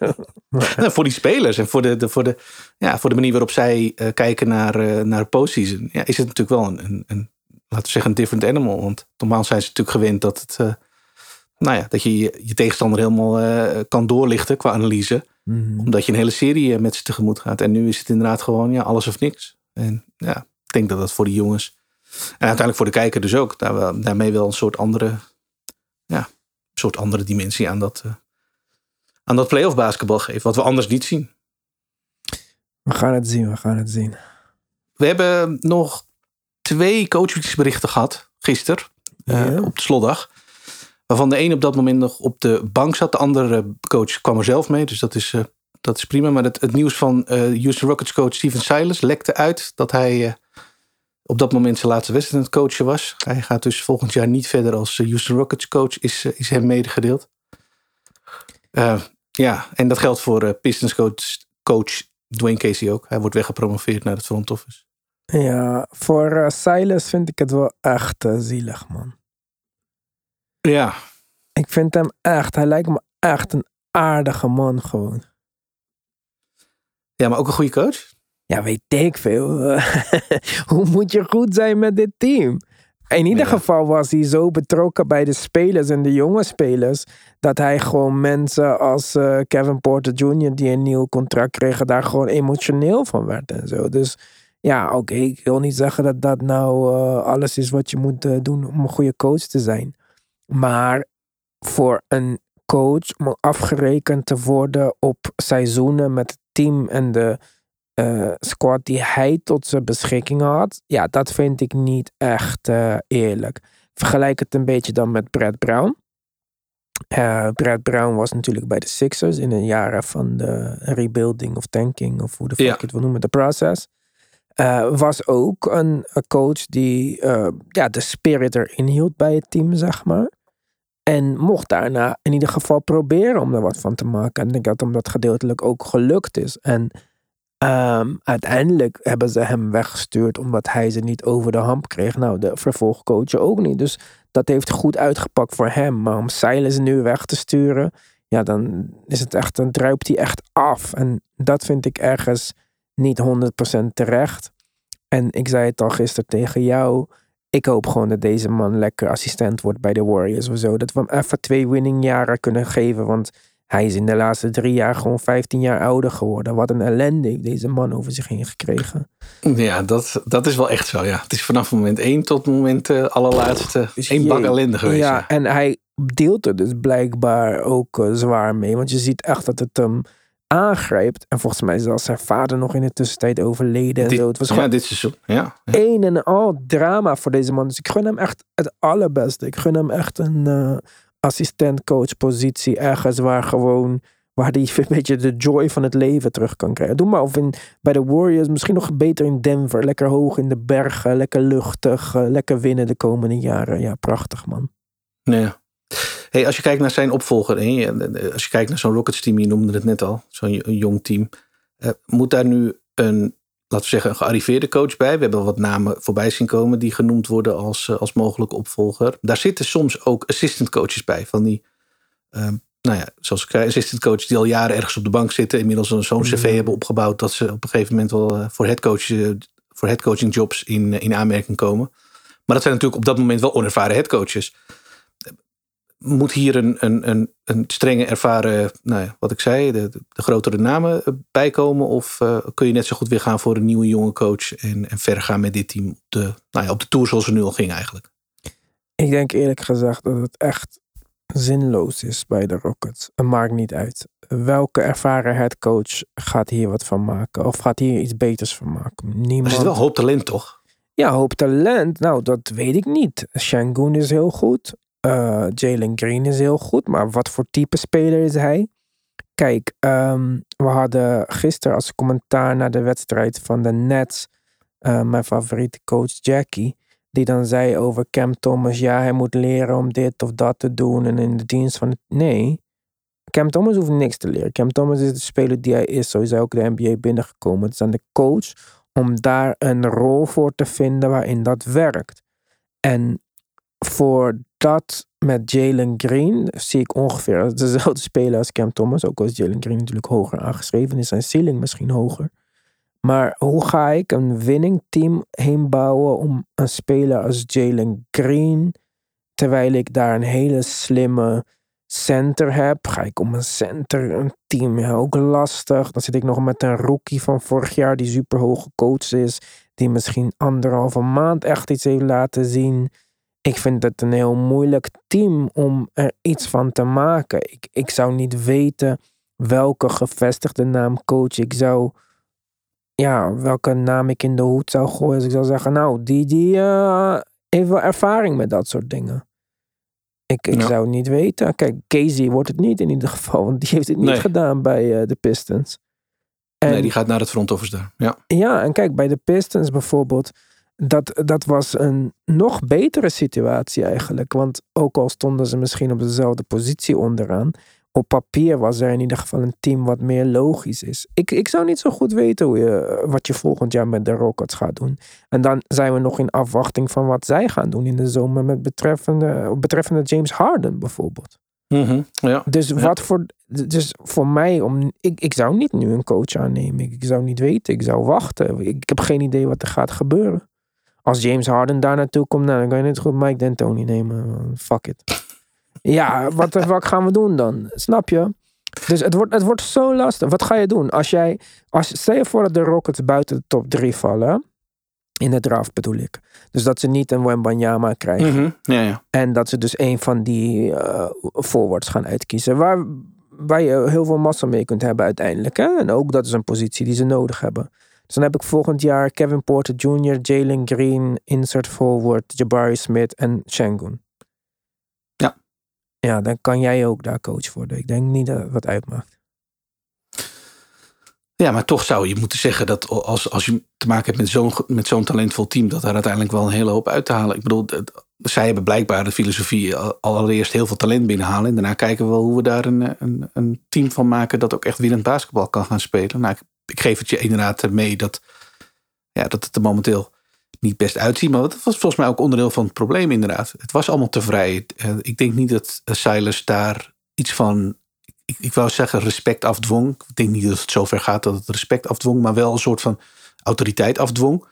Maar- Nou, voor die spelers en voor de, de, voor de, ja, voor de manier waarop zij eh, kijken naar, eh naar postseason, ja, is het natuurlijk wel een, een, een, laten we zeggen, een different animal. Want normaal zijn ze natuurlijk gewend dat, het, eh, nou ja, dat je, je je tegenstander helemaal eh, kan doorlichten qua analyse. Mhm. Omdat je een hele serie eh, met ze tegemoet gaat. En nu is het inderdaad gewoon ja, alles of niks. En ja, ik denk dat dat voor die jongens, en uiteindelijk voor de kijker dus ook, daar, wel- daarmee wel een soort andere, ja, een soort andere dimensie aan dat, eh, aan dat playoff basketbal geeft. Wat we anders niet zien. We gaan het zien, we gaan het zien. We hebben nog twee coachingsberichten gehad gisteren eh, Ja. op de slotdag. Waarvan de een op dat moment nog op de bank zat. De andere coach kwam er zelf mee. Dus dat is, eh, dat is prima. Maar het, het nieuws van eh Houston Rockets coach Steven Silas lekte uit dat hij op dat moment zijn laatste wedstrijd aan het coachen was. Hij gaat dus volgend jaar niet verder als Houston Rockets coach, is, is hem medegedeeld. Ja, en dat geldt voor Pistons coach, coach Dwayne Casey ook. Hij wordt weggepromoveerd naar het front office. Ja, voor eh, Silas vind ik het wel echt eh, zielig, man. Ja, Ik vind hem echt, hij lijkt me echt een aardige man gewoon. ja maar ook een goede coach. Ja, weet ik veel. Hoe moet je goed zijn met dit team? In ieder Ja. geval was hij zo betrokken bij de spelers en de jonge spelers. Dat hij gewoon mensen als eh, Kevin Porter Jr. die een nieuw contract kregen, daar gewoon emotioneel van werd en zo. Dus ja, oké, ik wil niet zeggen dat dat nou eh, alles is wat je moet eh, doen om een goede coach te zijn. Maar voor een coach om afgerekend te worden op seizoenen met het team en de eh, squad die hij tot zijn beschikking had, ja, dat vind ik niet echt eerlijk. Vergelijk het een beetje dan met Brad Brown. Eh Brad Brown was natuurlijk bij de Sixers in de jaren van de rebuilding of tanking, of hoe de fuck Ja. je het wil noemen, de process. Eh, was ook een, coach die eh, ja, de spirit erin hield bij het team, zeg maar. En mocht daarna in ieder geval proberen om er wat van te maken. En ik denk dat dat gedeeltelijk ook gelukt is. En ehm, uiteindelijk hebben ze hem weggestuurd omdat hij ze niet over de hamp kreeg. Nou, de vervolgcoach ook niet. Dus dat heeft goed uitgepakt voor hem. Maar om Silas nu weg te sturen, ja, dan is het echt, dan druipt hij echt af. En dat vind ik ergens niet 100% terecht. En ik zei het al gisteren tegen jou. Ik hoop gewoon dat deze man lekker assistent wordt bij de Warriors of zo. Dat we hem even twee winningjaren kunnen geven. Want hij is in de laatste drie jaar gewoon 15 jaar ouder geworden. Wat een ellende heeft deze man over zich heen gekregen. Ja, dat, dat is wel echt zo. Ja. Het is vanaf moment één tot het moment eh, allerlaatste Dus één bak ellende geweest. Ja, Ja, en hij deelt er dus blijkbaar ook eh, zwaar mee. Want je ziet echt dat het hem aangrijpt. En volgens mij is zelfs zijn vader nog in de tussentijd overleden en Dit- zo. Het was ja, dit seizoen. Ja. Ja. een en al drama voor deze man. Dus ik gun hem echt het allerbeste. Ik gun hem echt een eh assistent-coach positie. Ergens waar gewoon... Waar hij een beetje de joy van het leven terug kan krijgen. Doe maar of in, bij de Warriors. Misschien nog beter in Denver. Lekker hoog in de bergen. Lekker luchtig. eh, lekker winnen de komende jaren. Ja, prachtig man. Ja. Hey, als je kijkt naar zijn opvolger, hè, je- als je kijkt naar zo'n Rockets team, je noemde het net al, zo'n jong team. Eh, moet daar nu een, laten we zeggen, een gearriveerde coach bij? We hebben wat namen voorbij zien komen die genoemd worden als, eh, als mogelijke opvolger. Daar zitten soms ook assistant coaches bij. Van die, nou ja, zoals ik assistant coaches die al jaren ergens op de bank zitten. Inmiddels zo'n cv hebben opgebouwd dat ze op een gegeven moment wel eh, voor headcoach, eh, voor headcoaching jobs in, in aanmerking komen. Maar dat zijn natuurlijk op dat moment wel onervaren headcoaches. Moet hier een, een, een, een strenge ervaren, nou ja, wat ik zei, de, de grotere namen eh, bijkomen? Of eh, kun je net zo goed weer gaan voor een nieuwe jonge coach en, en verder gaan met dit team op de, nou ja, op de tour zoals het nu al ging eigenlijk? Ik denk eerlijk gezegd dat het echt zinloos is bij de Rockets. Het maakt niet uit. Welke ervaren headcoach gaat hier wat van maken? Of gaat hier iets beters van maken? Er Niemand. zit wel hoop talent, toch? Ja, hoop talent. Nou, dat weet ik niet. Shangoon is heel goed. Eh, Jalen Green is heel goed. Maar wat voor type speler is hij? Kijk, ehm, we hadden gisteren als commentaar naar de wedstrijd van de Nets... eh, mijn favoriete coach Jackie... die dan zei over Cam Thomas... ja, hij moet leren om dit of dat te doen... en in de dienst van het... Nee, Cam Thomas hoeft niks te leren. Cam Thomas is de speler die hij is. Zo is hij ook de NBA binnengekomen. Het is aan de coach om daar een rol voor te vinden waarin dat werkt. En voor dat met Jalen Green zie ik ongeveer dezelfde speler als Cam Thomas. Ook al is Jalen Green natuurlijk hoger aangeschreven, is zijn ceiling misschien hoger. Maar hoe ga ik een winning team heen bouwen om een speler als Jalen Green, terwijl ik daar een hele slimme center heb, ga ik om een center een team ja, ook lastig. Dan zit ik nog met een rookie van vorig jaar die super hoog gecoacht is, die misschien anderhalve maand echt iets heeft laten zien. Ik vind het een heel moeilijk team om er iets van te maken. Ik, ik zou niet weten welke gevestigde naam coach ik zou. Ja, welke naam ik in de hoed zou gooien. Als ik zou zeggen, nou, die, die eh, heeft wel ervaring met dat soort dingen. Ik, ik Ja. zou niet weten. Kijk, Casey wordt het niet in ieder geval, want die heeft het niet Nee. gedaan bij eh, de Pistons. En, Nee, die gaat naar het front office daar. Ja. ja, en kijk, bij de Pistons bijvoorbeeld, dat, dat was een nog betere situatie eigenlijk. Want ook al stonden ze misschien op dezelfde positie onderaan, op papier was er in ieder geval een team wat meer logisch is. Ik, ik zou niet zo goed weten hoe je, wat je volgend jaar met de Rockets gaat doen. En dan zijn we nog in afwachting van wat zij gaan doen in de zomer met betreffende, betreffende James Harden bijvoorbeeld. Mhm, ja. Dus wat voor. Dus voor mij om. Ik, ik zou niet nu een coach aannemen. Ik, ik zou niet weten. Ik zou wachten. Ik, ik heb geen idee wat er gaat gebeuren. Als James Harden daar naartoe komt, nou, dan kan je net goed Mike D'Antoni nemen. Fuck it. Ja, wat fuck gaan we doen dan? Snap je? Dus het wordt, het wordt zo lastig. Wat ga je doen? Als jij. Als, stel je voor dat de Rockets buiten de top 3 vallen. In de draft bedoel ik. Dus dat ze niet een Wembanyama krijgen. Mhm, ja, ja. En dat ze dus een van die eh forwards gaan uitkiezen. Waar, waar je heel veel massa mee kunt hebben uiteindelijk. Hè? En ook dat is een positie die ze nodig hebben. Dus dan heb ik volgend jaar Kevin Porter Jr., Jalen Green, insert forward, Jabari Smith en Shangun. Ja. Ja, dan kan jij ook daar coach worden. Ik denk niet dat het wat uitmaakt. Ja, maar toch zou je moeten zeggen dat als, als je te maken hebt met zo'n met zo'n talentvol team, dat daar uiteindelijk wel een hele hoop uit te halen. Ik bedoel, zij hebben blijkbaar de filosofie al- allereerst heel veel talent binnenhalen. En daarna kijken we wel hoe we daar een, een, een team van maken dat ook echt winnend basketbal kan gaan spelen. Nou, ik, ik geef het je inderdaad mee dat, ja, dat het er momenteel niet best uitziet. Maar dat was volgens mij ook onderdeel van het probleem inderdaad. Het was allemaal te vrij. Eh, Ik denk niet dat eh, Silas daar iets van ik, ik wou zeggen respect afdwong. Ik denk niet dat het zover gaat dat het respect afdwong, maar wel een soort van autoriteit afdwong.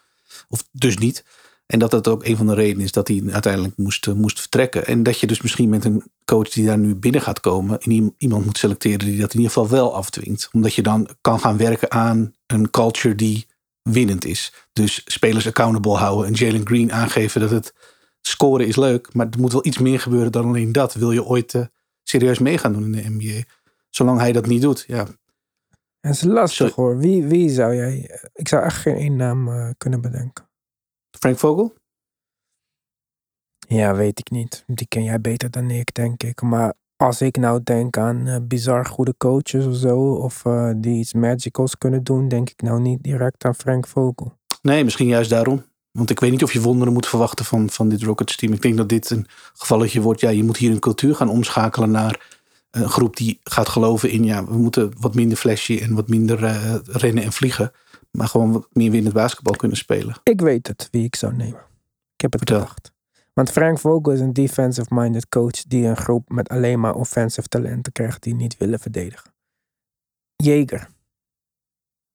Of dus niet. En dat dat ook een van de redenen is dat hij uiteindelijk moest, eh, moest vertrekken. En dat je dus misschien met een coach die daar nu binnen gaat komen, en iem- iemand moet selecteren die dat in ieder geval wel afdwingt. Omdat je dan kan gaan werken aan een culture die winnend is. Dus spelers accountable houden en Jalen Green aangeven dat het scoren is leuk, maar er moet wel iets meer gebeuren dan alleen dat. Wil je ooit eh, serieus mee gaan doen in de NBA? Zolang hij dat niet doet, ja. Het is lastig Sorry. hoor. Wie, wie zou jij... Ik zou echt geen één naam eh, kunnen bedenken. Frank Vogel? Ja, weet ik niet. Die ken jij beter dan ik, denk ik. Maar als ik nou denk aan eh, bizar goede coaches of zo, of eh, die iets magicals kunnen doen, denk ik nou niet direct aan Frank Vogel. Nee, misschien juist daarom. Want ik weet niet of je wonderen moet verwachten van, van dit Rockets team. Ik denk dat dit een gevalletje wordt. Ja, je moet hier een cultuur gaan omschakelen naar een groep die gaat geloven in, ja, we moeten wat minder flashy en wat minder eh, rennen en vliegen. Maar gewoon wat meer winnend basketbal kunnen spelen. Ik weet het wie ik zou nemen. Ik heb het Vertel. bedacht. Want Frank Vogel is een defensive-minded coach die een groep met alleen maar offensive talenten krijgt die niet willen verdedigen. Jager.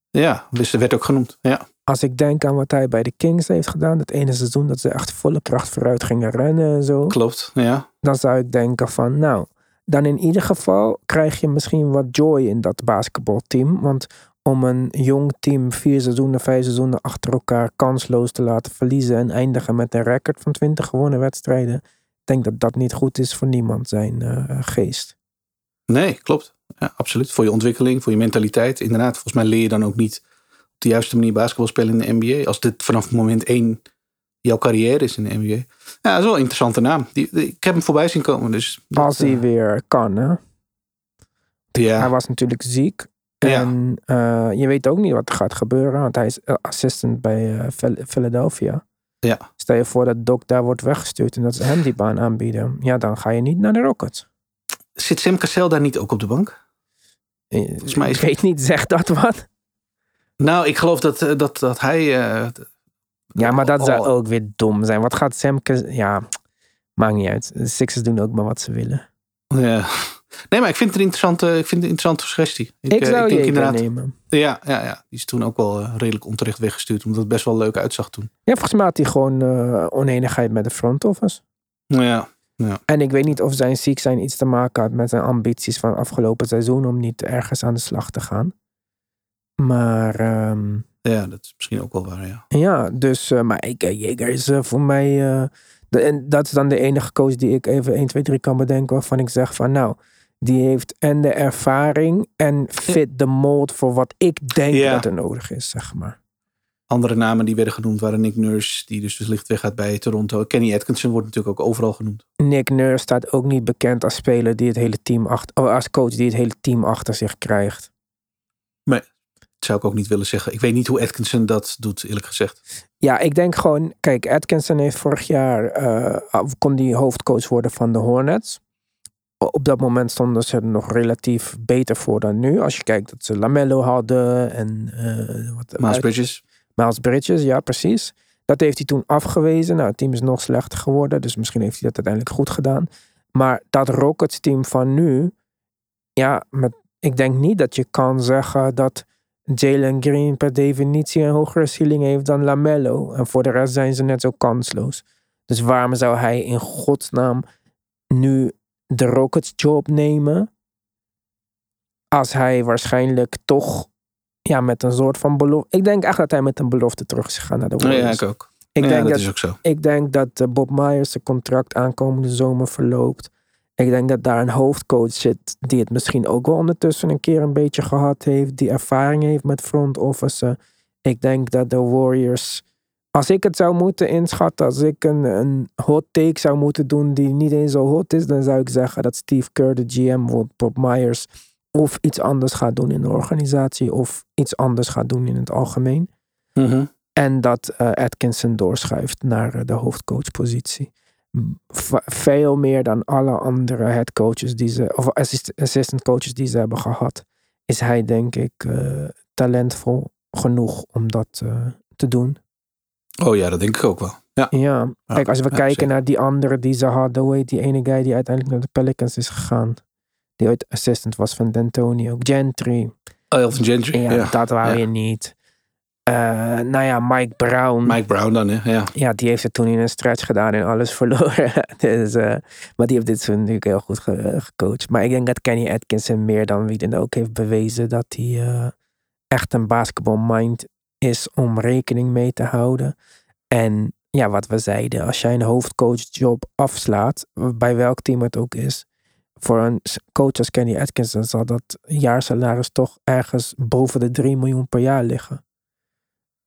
Ja, dus dat werd ook genoemd. Ja, Als ik denk aan wat hij bij de Kings heeft gedaan, het ene seizoen dat ze echt volle kracht vooruit gingen rennen en zo, klopt. Ja, dan zou ik denken van, nou, dan in ieder geval krijg je misschien wat joy in dat basketbalteam. Want om een jong team vier seizoenen, vijf seizoenen achter elkaar kansloos te laten verliezen en eindigen met een record van 20 gewonnen wedstrijden, ik denk dat dat niet goed is voor niemand zijn eh, geest. nee, klopt. Ja, absoluut. Voor je ontwikkeling, voor je mentaliteit. Inderdaad, volgens mij leer je dan ook niet op de juiste manier basketbal spelen in de NBA. Als dit vanaf moment één jouw carrière is in de NBA. Ja, dat is wel een interessante naam. Die, die- ik heb hem voorbij zien komen. Dus dat, Als hij eh, weer kan, hè? ja, Hij was natuurlijk ziek. Ja. En eh, je weet ook niet wat er gaat gebeuren, want hij is eh, assistant bij eh, Phil- Philadelphia. Ja. Stel je voor dat Doc daar wordt weggestuurd en dat ze hem die baan aanbieden. Ja, dan ga je niet naar de Rockets. Zit Sam Cassell daar niet ook op de bank? Volgens mij is- Ik weet niet, zegt dat wat? Nou, ik geloof dat, dat, dat hij... Ja, maar dat zou ook weer dom zijn. Wat gaat Sam... Ja, maakt niet uit. De Sixers doen ook maar wat ze willen. Ja. Nee, maar ik vind het een interessante, ik vind het een interessante suggestie. Ik, eh, zou denk je inderdaad- nemen. Ja, ja, ja, die is toen ook wel eh, redelijk onterecht weggestuurd. Omdat het best wel leuk uitzag toen. Ja, volgens mij had hij gewoon eh, oneenigheid met de front office. Ja, En ik weet niet of zijn ziek zijn iets te maken had met zijn ambities van afgelopen seizoen om niet ergens aan de slag te gaan. Maar ehm, ja, dat is misschien ook wel waar, ja. ja, dus, eh, maar ik, Jager is voor mij, en dat is dan de enige coach die ik even 1, 2, 3 kan bedenken waarvan ik zeg van nou, die heeft en de ervaring en fit de mold voor wat ik denk Ja. dat er nodig is, zeg maar. Andere namen die werden genoemd waren Nick Nurse, die dus wellicht weggaat bij Toronto. Kenny Atkinson wordt natuurlijk ook overal genoemd. Nick Nurse staat ook niet bekend als speler die het hele team achter, oh, als coach die het hele team achter zich krijgt. Dat zou ik ook niet willen zeggen. Ik weet niet hoe Atkinson dat doet, eerlijk gezegd. Ja, ik denk gewoon, kijk, Atkinson heeft vorig jaar, eh, kon die hoofdcoach worden van de Hornets. Op dat moment stonden ze er nog relatief beter voor dan nu. Als je kijkt dat ze Lamello hadden en eh wat Miles uit- Bridges. Miles Bridges, ja precies. Dat heeft hij toen afgewezen. Nou, het team is nog slechter geworden, dus misschien heeft hij dat uiteindelijk goed gedaan. Maar dat Rockets team van nu, ja, met, ik denk niet dat je kan zeggen dat Jalen Green per definitie een hogere ceiling heeft dan Lamello. En voor de rest zijn ze net zo kansloos. Dus waarom zou hij in godsnaam nu de Rockets job nemen? Als hij waarschijnlijk toch ja, met een soort van belofte. Ik denk echt dat hij met een belofte terug is gegaan naar de Ja, Warriors. ik ook. ik, ja, denk dat dat, is ook zo. ik denk dat eh, Bob Myers zijn contract aankomende zomer verloopt. Ik denk dat daar een hoofdcoach zit die het misschien ook wel ondertussen een keer een beetje gehad heeft. Die ervaring heeft met front office. Ik denk dat de Warriors, als ik het zou moeten inschatten, als ik een, een hot take zou moeten doen die niet eens zo hot is, dan zou ik zeggen dat Steve Kerr, de GM, wordt Bob Myers of iets anders gaat doen in de organisatie of iets anders gaat doen in het algemeen. Mhm. En dat eh, Atkinson doorschuift naar eh, de hoofdcoachpositie. Veel meer dan alle andere headcoaches die ze, of assist- assistant coaches die ze hebben gehad, is hij denk ik eh, talentvol genoeg om dat eh, te doen. Oh ja, dat denk ik ook wel. Ja, Ja, kijk, als we ja, kijken zeker. naar die andere die ze hadden, hoe heet die ene guy die uiteindelijk naar de Pelicans is gegaan? Die ooit assistant was van D'Antonio. Gentry. Oh, Elton Gentry. Ja, Ja, dat wou je niet. Eh, nou ja, Mike Brown. Mike Brown dan, hè? Ja. Ja, die heeft het toen in een stretch gedaan en alles verloren. dus, eh, maar die heeft dit seizoen natuurlijk heel goed ge- gecoacht. Maar ik denk dat Kenny Atkinson meer dan wie dan ook heeft bewezen dat hij eh, echt een basketbalmind is om rekening mee te houden. En ja, wat we zeiden, als jij een hoofdcoachjob afslaat, bij welk team het ook is, voor een coach als Kenny Atkinson zal dat jaarsalaris toch ergens boven de 3 miljoen per jaar liggen.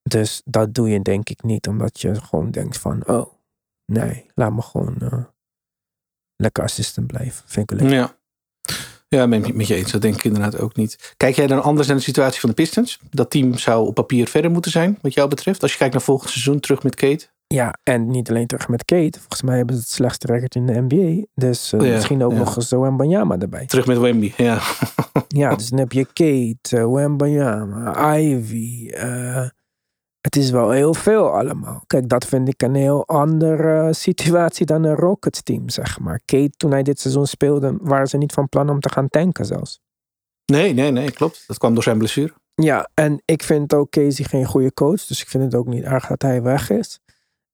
Dus dat doe je denk ik niet, omdat je gewoon denkt van, oh, nee, laat me gewoon eh, lekker assistant blijven. Vind ik leuk. Ja. Ja, ben ik met je eens. Dat denk ik inderdaad ook niet. Kijk jij dan anders naar de situatie van de Pistons? Dat team zou op papier verder moeten zijn, wat jou betreft. Als je kijkt naar volgend seizoen, terug met Kate. Ja, en niet alleen terug met Kate. Volgens mij hebben ze het slechtste record in de NBA. Dus eh, Ja, misschien ook ja. nog zo en Banyama erbij. Terug met Wemby, ja. Ja, dus dan heb je Kate, uh, Wembanyama, Ivy. eh, het is wel heel veel allemaal. Kijk, dat vind ik een heel andere situatie dan een Rockets team, zeg maar. Kate, toen hij dit seizoen speelde, waren ze niet van plan om te gaan tanken zelfs. Nee, nee, nee, klopt. Dat kwam door zijn blessure. Ja, en ik vind ook Casey geen goede coach. Dus ik vind het ook niet erg dat hij weg is.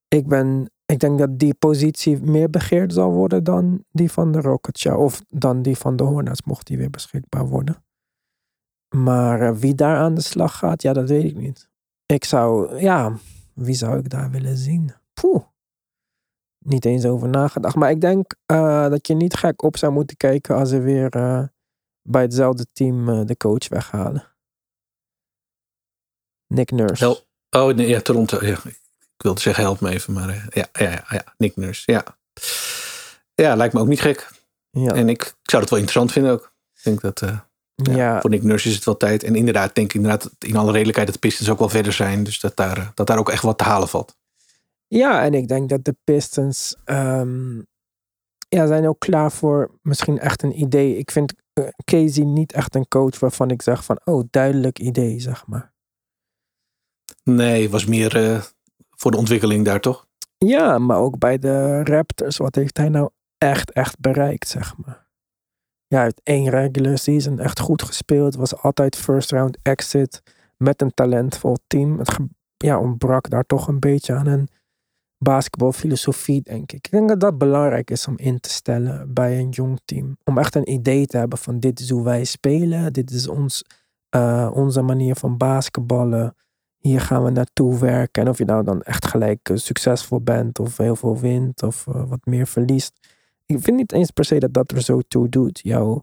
Ik, ben, ik denk dat die positie meer begeerd zal worden dan die van de Rockets. Ja, of dan die van de Hornets, mocht die weer beschikbaar worden. Maar eh, wie daar aan de slag gaat, ja, dat weet ik niet. Ik zou, ja, wie zou ik daar willen zien? Poeh. Niet eens over nagedacht. Maar ik denk eh, dat je niet gek op zou moeten kijken als ze weer eh, bij hetzelfde team eh, de coach weghalen. Nick Nurse. Oh, nee, ja, Toronto. Ja. Ik wilde zeggen, help me even. Maar ja, ja, ja, ja, Nick Nurse. Ja. ja, lijkt me ook niet gek. ja. En ik, ik zou het wel interessant vinden ook. Ik denk dat ja, ja, voor Nick Nurse is het wel tijd. En inderdaad, denk ik inderdaad in alle redelijkheid dat de Pistons ook wel verder zijn. Dus dat daar, eh, dat daar ook echt wat te halen valt. ja, en ik denk dat de Pistons ehm, ja, zijn ook klaar voor misschien echt een idee. Ik vind eh, Casey niet echt een coach waarvan ik zeg van, oh, duidelijk idee, zeg maar. Nee, was meer eh, voor de ontwikkeling daar toch? Ja, maar ook bij de Raptors, wat heeft hij nou echt, echt bereikt, zeg maar. Ja, heeft één regular season echt goed gespeeld. Was altijd first round exit met een talentvol team. Het ja, ontbrak daar toch een beetje aan een basketbalfilosofie, denk ik. Ik denk dat dat belangrijk is om in te stellen bij een jong team. Om echt een idee te hebben van dit is hoe wij spelen. Dit is ons, eh, onze manier van basketballen. Hier gaan we naartoe werken. En of je nou dan echt gelijk eh, succesvol bent of heel veel wint of eh, wat meer verliest. Ik vind niet eens per se dat dat er zo toe doet. Jouw,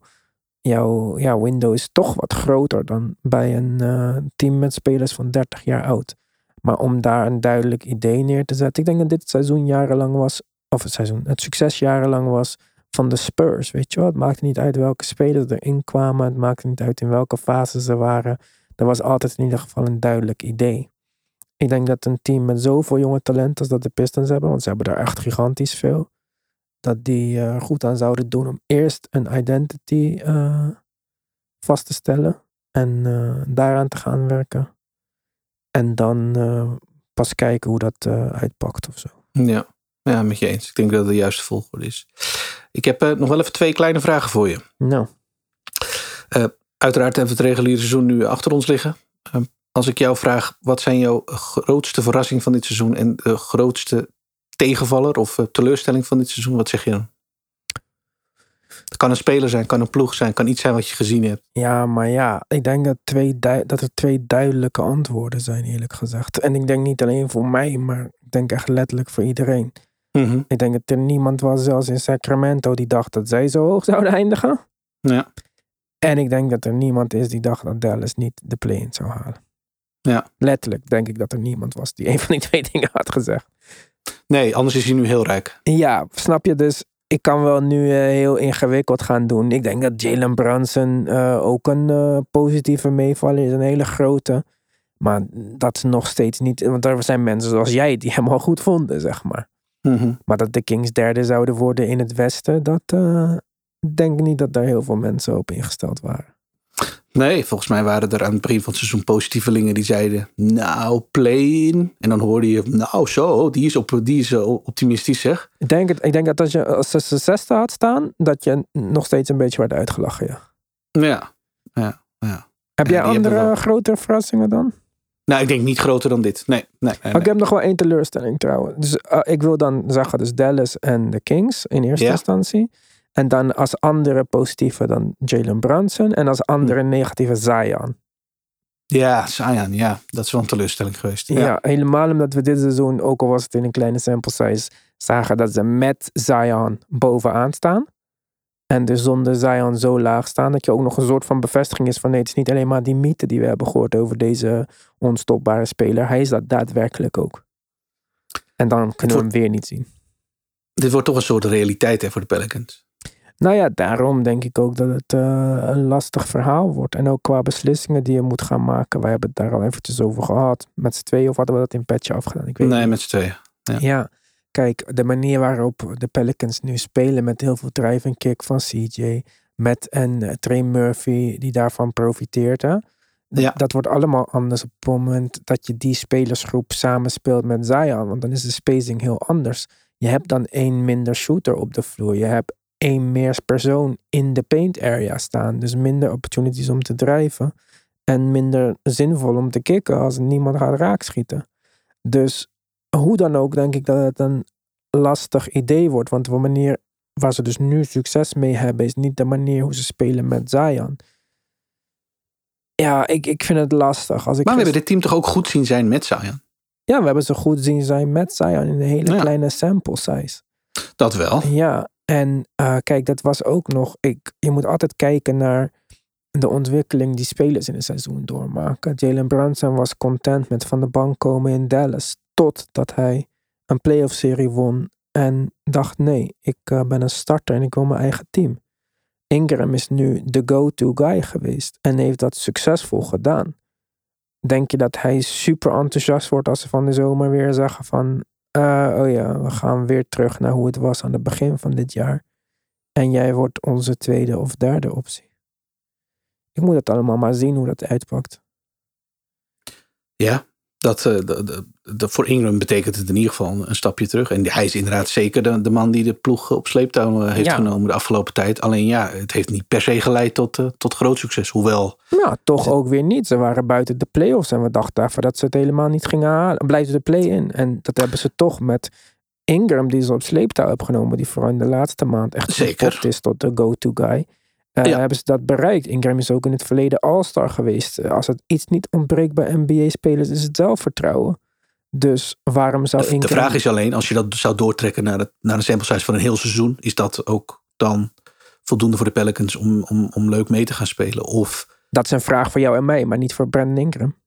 ja, window is toch wat groter dan bij een eh, team met spelers van 30 jaar oud. Maar om daar een duidelijk idee neer te zetten. Ik denk dat dit seizoen jarenlang was, of het seizoen, het succes jarenlang was van de Spurs. Weet je wel, het maakte niet uit welke spelers erin kwamen. Het maakte niet uit in welke fase ze waren. Er was altijd in ieder geval een duidelijk idee. Ik denk dat een team met zoveel jonge talenten als dat de Pistons hebben, want ze hebben daar echt gigantisch veel, dat die er goed aan zouden doen om eerst een identity eh, vast te stellen en eh, daaraan te gaan werken. En dan eh, pas kijken hoe dat eh, uitpakt of zo. Ja. ja, met je eens. Ik denk dat het de juiste volgorde is. Ik heb eh, nog wel even twee kleine vragen voor je. Nou, Uiteraard hebben we het reguliere seizoen nu achter ons liggen. Als ik jou vraag, wat zijn jouw grootste verrassing van dit seizoen en de grootste tegenvaller of eh, teleurstelling van dit seizoen, wat zeg je dan? Het kan een speler zijn, kan een ploeg zijn, kan iets zijn wat je gezien hebt. ja, maar ja, ik denk dat, twee dat er twee duidelijke antwoorden zijn, eerlijk gezegd. En ik denk niet alleen voor mij, maar ik denk echt letterlijk voor iedereen. Mhm. Ik denk dat er niemand was, zelfs in Sacramento, die dacht dat zij zo hoog zouden eindigen. Ja. En ik denk dat er niemand is die dacht dat Dallas niet de play-in zou halen. Ja. Letterlijk denk ik dat er niemand was die een van die twee dingen had gezegd. Nee, anders is hij nu heel rijk. Ja, snap je? Dus ik kan wel nu eh, heel ingewikkeld gaan doen. Ik denk dat Jalen Brunson eh, ook een eh, positieve meevaller is. Een hele grote. Maar dat is nog steeds niet... Want er zijn mensen zoals jij die hem al goed vonden, zeg maar. Mhm. Maar dat de Kings derde zouden worden in het westen... dat denk ik niet dat daar heel veel mensen op ingesteld waren. Nee, volgens mij waren er aan het begin van het seizoen positievelingen die zeiden, nou, play-in. En dan hoorde je, nou zo, die is, op, die is eh, optimistisch zeg. Ik denk, het, ik denk dat als je als ze de zesde had staan... dat je nog steeds een beetje werd uitgelachen, ja. Ja, ja, ja. Heb jij andere wel- grote verrassingen dan? Nou, ik denk niet groter dan dit. Nee, nee, nee. Oh, Ik heb nog wel één teleurstelling trouwens. Dus, eh, ik wil dan zeggen dus Dallas en de Kings in eerste Ja. instantie. En dan als andere positieve dan Jalen Brunson. En als Hm. andere negatieve Zion. Ja, Zion, ja. Dat is wel een teleurstelling geweest. Ja. Ja. helemaal omdat we dit seizoen, ook al was het in een kleine sample size, zagen dat ze met Zion bovenaan staan. En dus zonder Zion zo laag staan, dat je ook nog een soort van bevestiging is van nee, het is niet alleen maar die mythe die we hebben gehoord over deze onstopbare speler. Hij is dat daadwerkelijk ook. En dan kunnen we hem weer niet zien. Dit wordt toch een soort realiteit hè, voor de Pelicans. Nou ja, daarom denk ik ook dat het eh, een lastig verhaal wordt. En ook qua beslissingen die je moet gaan maken. Wij hebben het daar al eventjes over gehad. Met z'n tweeën of hadden we dat in petje afgedaan? Ik weet Nee, niet. met z'n tweeën. Ja. Ja. kijk, de manier waarop de Pelicans nu spelen met heel veel drive en kick van CJ, met een eh, Trey Murphy die daarvan profiteert, hè? Ja. dat wordt allemaal anders op het moment dat je die spelersgroep samenspeelt met Zion, want dan is de spacing heel anders. Je hebt dan één minder shooter op de vloer, je hebt één meer persoon in de paint area staan, dus minder opportunities om te drijven en minder zinvol om te kicken als niemand gaat raakschieten. Dus hoe dan ook denk ik dat het een lastig idee wordt. Want de manier waar ze dus nu succes mee hebben, is niet de manier hoe ze spelen met Zion. Ja, ik, ik vind het lastig. Als ik Maar we hebben dit team toch ook goed zien zijn met Zion? Ja, we hebben ze goed zien zijn met Zion in een hele Ja. kleine sample size. Dat wel. Ja, en eh, kijk, dat was ook nog. Ik, je moet altijd kijken naar de ontwikkeling die spelers in een seizoen doormaken. Jalen Brunson was content met van de bank komen in Dallas. Totdat hij een playoff serie won. En dacht: nee, ik eh, ben een starter en ik wil mijn eigen team. Ingram is nu de go-to guy geweest. En heeft dat succesvol gedaan. Denk je dat hij super enthousiast wordt als ze van de zomer weer zeggen van eh, oh ja, we gaan weer terug naar hoe het was aan het begin van dit jaar. En jij wordt onze tweede of derde optie. Ik moet het allemaal maar zien hoe dat uitpakt. Ja, dat, eh, voor Ingram betekent het in ieder geval een, stapje terug. En hij is inderdaad zeker de, de man die de ploeg op sleeptouw eh, heeft Ja. genomen de afgelopen tijd. Alleen ja, het heeft niet per se geleid tot, eh, tot groot succes. Hoewel, Nou, toch ook weer niet. Ze waren buiten de play-offs en we dachten even dat ze het helemaal niet gingen halen. Blijven de play-in. En dat hebben ze toch met Ingram, die ze op sleeptouw hebben genomen, die vooral in de laatste maand echt Zeker. is tot de go-to guy. Eh, Ja. Hebben ze dat bereikt? Ingram is ook in het verleden all-star geweest. Eh, Als het iets niet ontbreekt bij NBA-spelers, is het zelfvertrouwen. Dus waarom zou Ingram... de vraag is alleen, als je dat zou doortrekken naar, het, naar een sample size van een heel seizoen, is dat ook dan voldoende voor de Pelicans om, om, om leuk mee te gaan spelen? Of Dat is een vraag voor jou en mij, maar niet voor Brandon Ingram.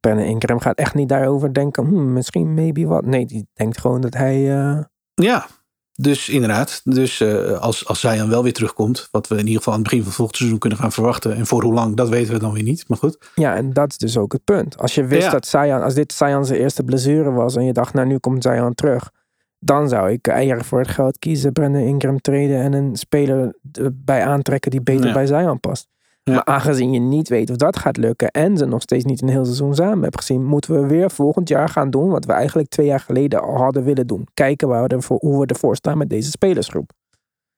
Brandon Ingram gaat echt niet daarover denken, hmm, misschien, maybe wat. Nee, die denkt gewoon dat hij... eh, ja, dus inderdaad. Dus eh, als, als wel weer terugkomt, wat we in ieder geval aan het begin van het volgende seizoen kunnen gaan verwachten. En voor hoe lang, dat weten we dan weer niet. Maar goed. Ja, en dat is dus ook het punt. Als je wist Ja. dat Zion, als dit Zion zijn eerste blessure was en je dacht, nou nu komt Zion terug, dan zou ik eieren voor het geld kiezen, Brandon Ingram treden en een speler bij aantrekken die beter Ja. bij Zion past. Ja. Maar aangezien je niet weet of dat gaat lukken en ze nog steeds niet een heel seizoen samen hebben gezien, moeten we weer volgend jaar gaan doen wat we eigenlijk twee jaar geleden al hadden willen doen. Kijken waar we ervoor, hoe we ervoor staan met deze spelersgroep.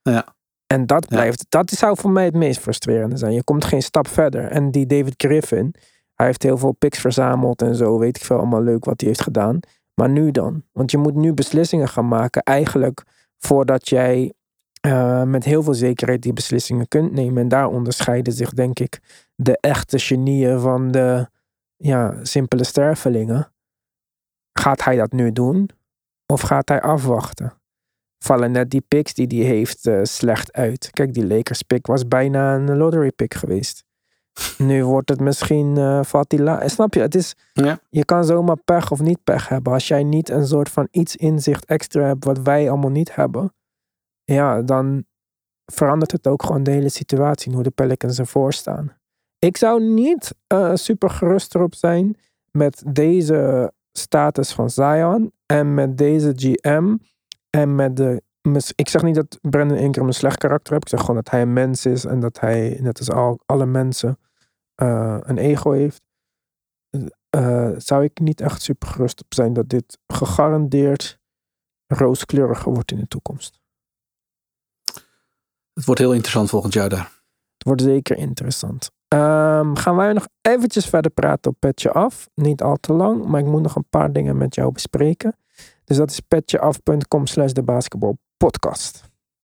Ja. En dat Ja. blijft, dat zou voor mij het meest frustrerende zijn. Je komt geen stap verder. En die David Griffin, hij heeft heel veel picks verzameld en zo, weet ik veel, allemaal leuk wat hij heeft gedaan. Maar nu dan? Want je moet nu beslissingen gaan maken, eigenlijk voordat jij eh, met heel veel zekerheid die beslissingen kunt nemen. En daar onderscheiden zich, denk ik, de echte genieën van de ja, simpele stervelingen. Gaat hij dat nu doen? Of gaat hij afwachten? Vallen net die picks die hij heeft eh, slecht uit. Kijk, die Lakers pick was bijna een lottery pick geweest. Nu wordt het misschien, eh valt die la Snap je? Het is, Ja. je kan zomaar pech of niet pech hebben. Als jij niet een soort van iets inzicht extra hebt wat wij allemaal niet hebben. Ja, dan verandert het ook gewoon de hele situatie hoe de Pelicans ervoor staan. Ik zou niet eh, super gerust erop zijn met deze status van Zion en met deze GM en met de. Ik zeg niet dat Brandon Ingram een slecht karakter heeft. Ik zeg gewoon dat hij een mens is en dat hij, net als al, alle mensen, eh, een ego heeft. Eh, zou ik niet echt super gerust op zijn dat dit gegarandeerd rooskleuriger wordt in de toekomst. Het wordt heel interessant volgend jaar daar. Het wordt zeker interessant. Ehm, gaan wij nog eventjes verder praten op Petje Af. Niet al te lang, maar ik moet nog een paar dingen met jou bespreken. Dus dat is petjeaf.com slash de basketbal podcast.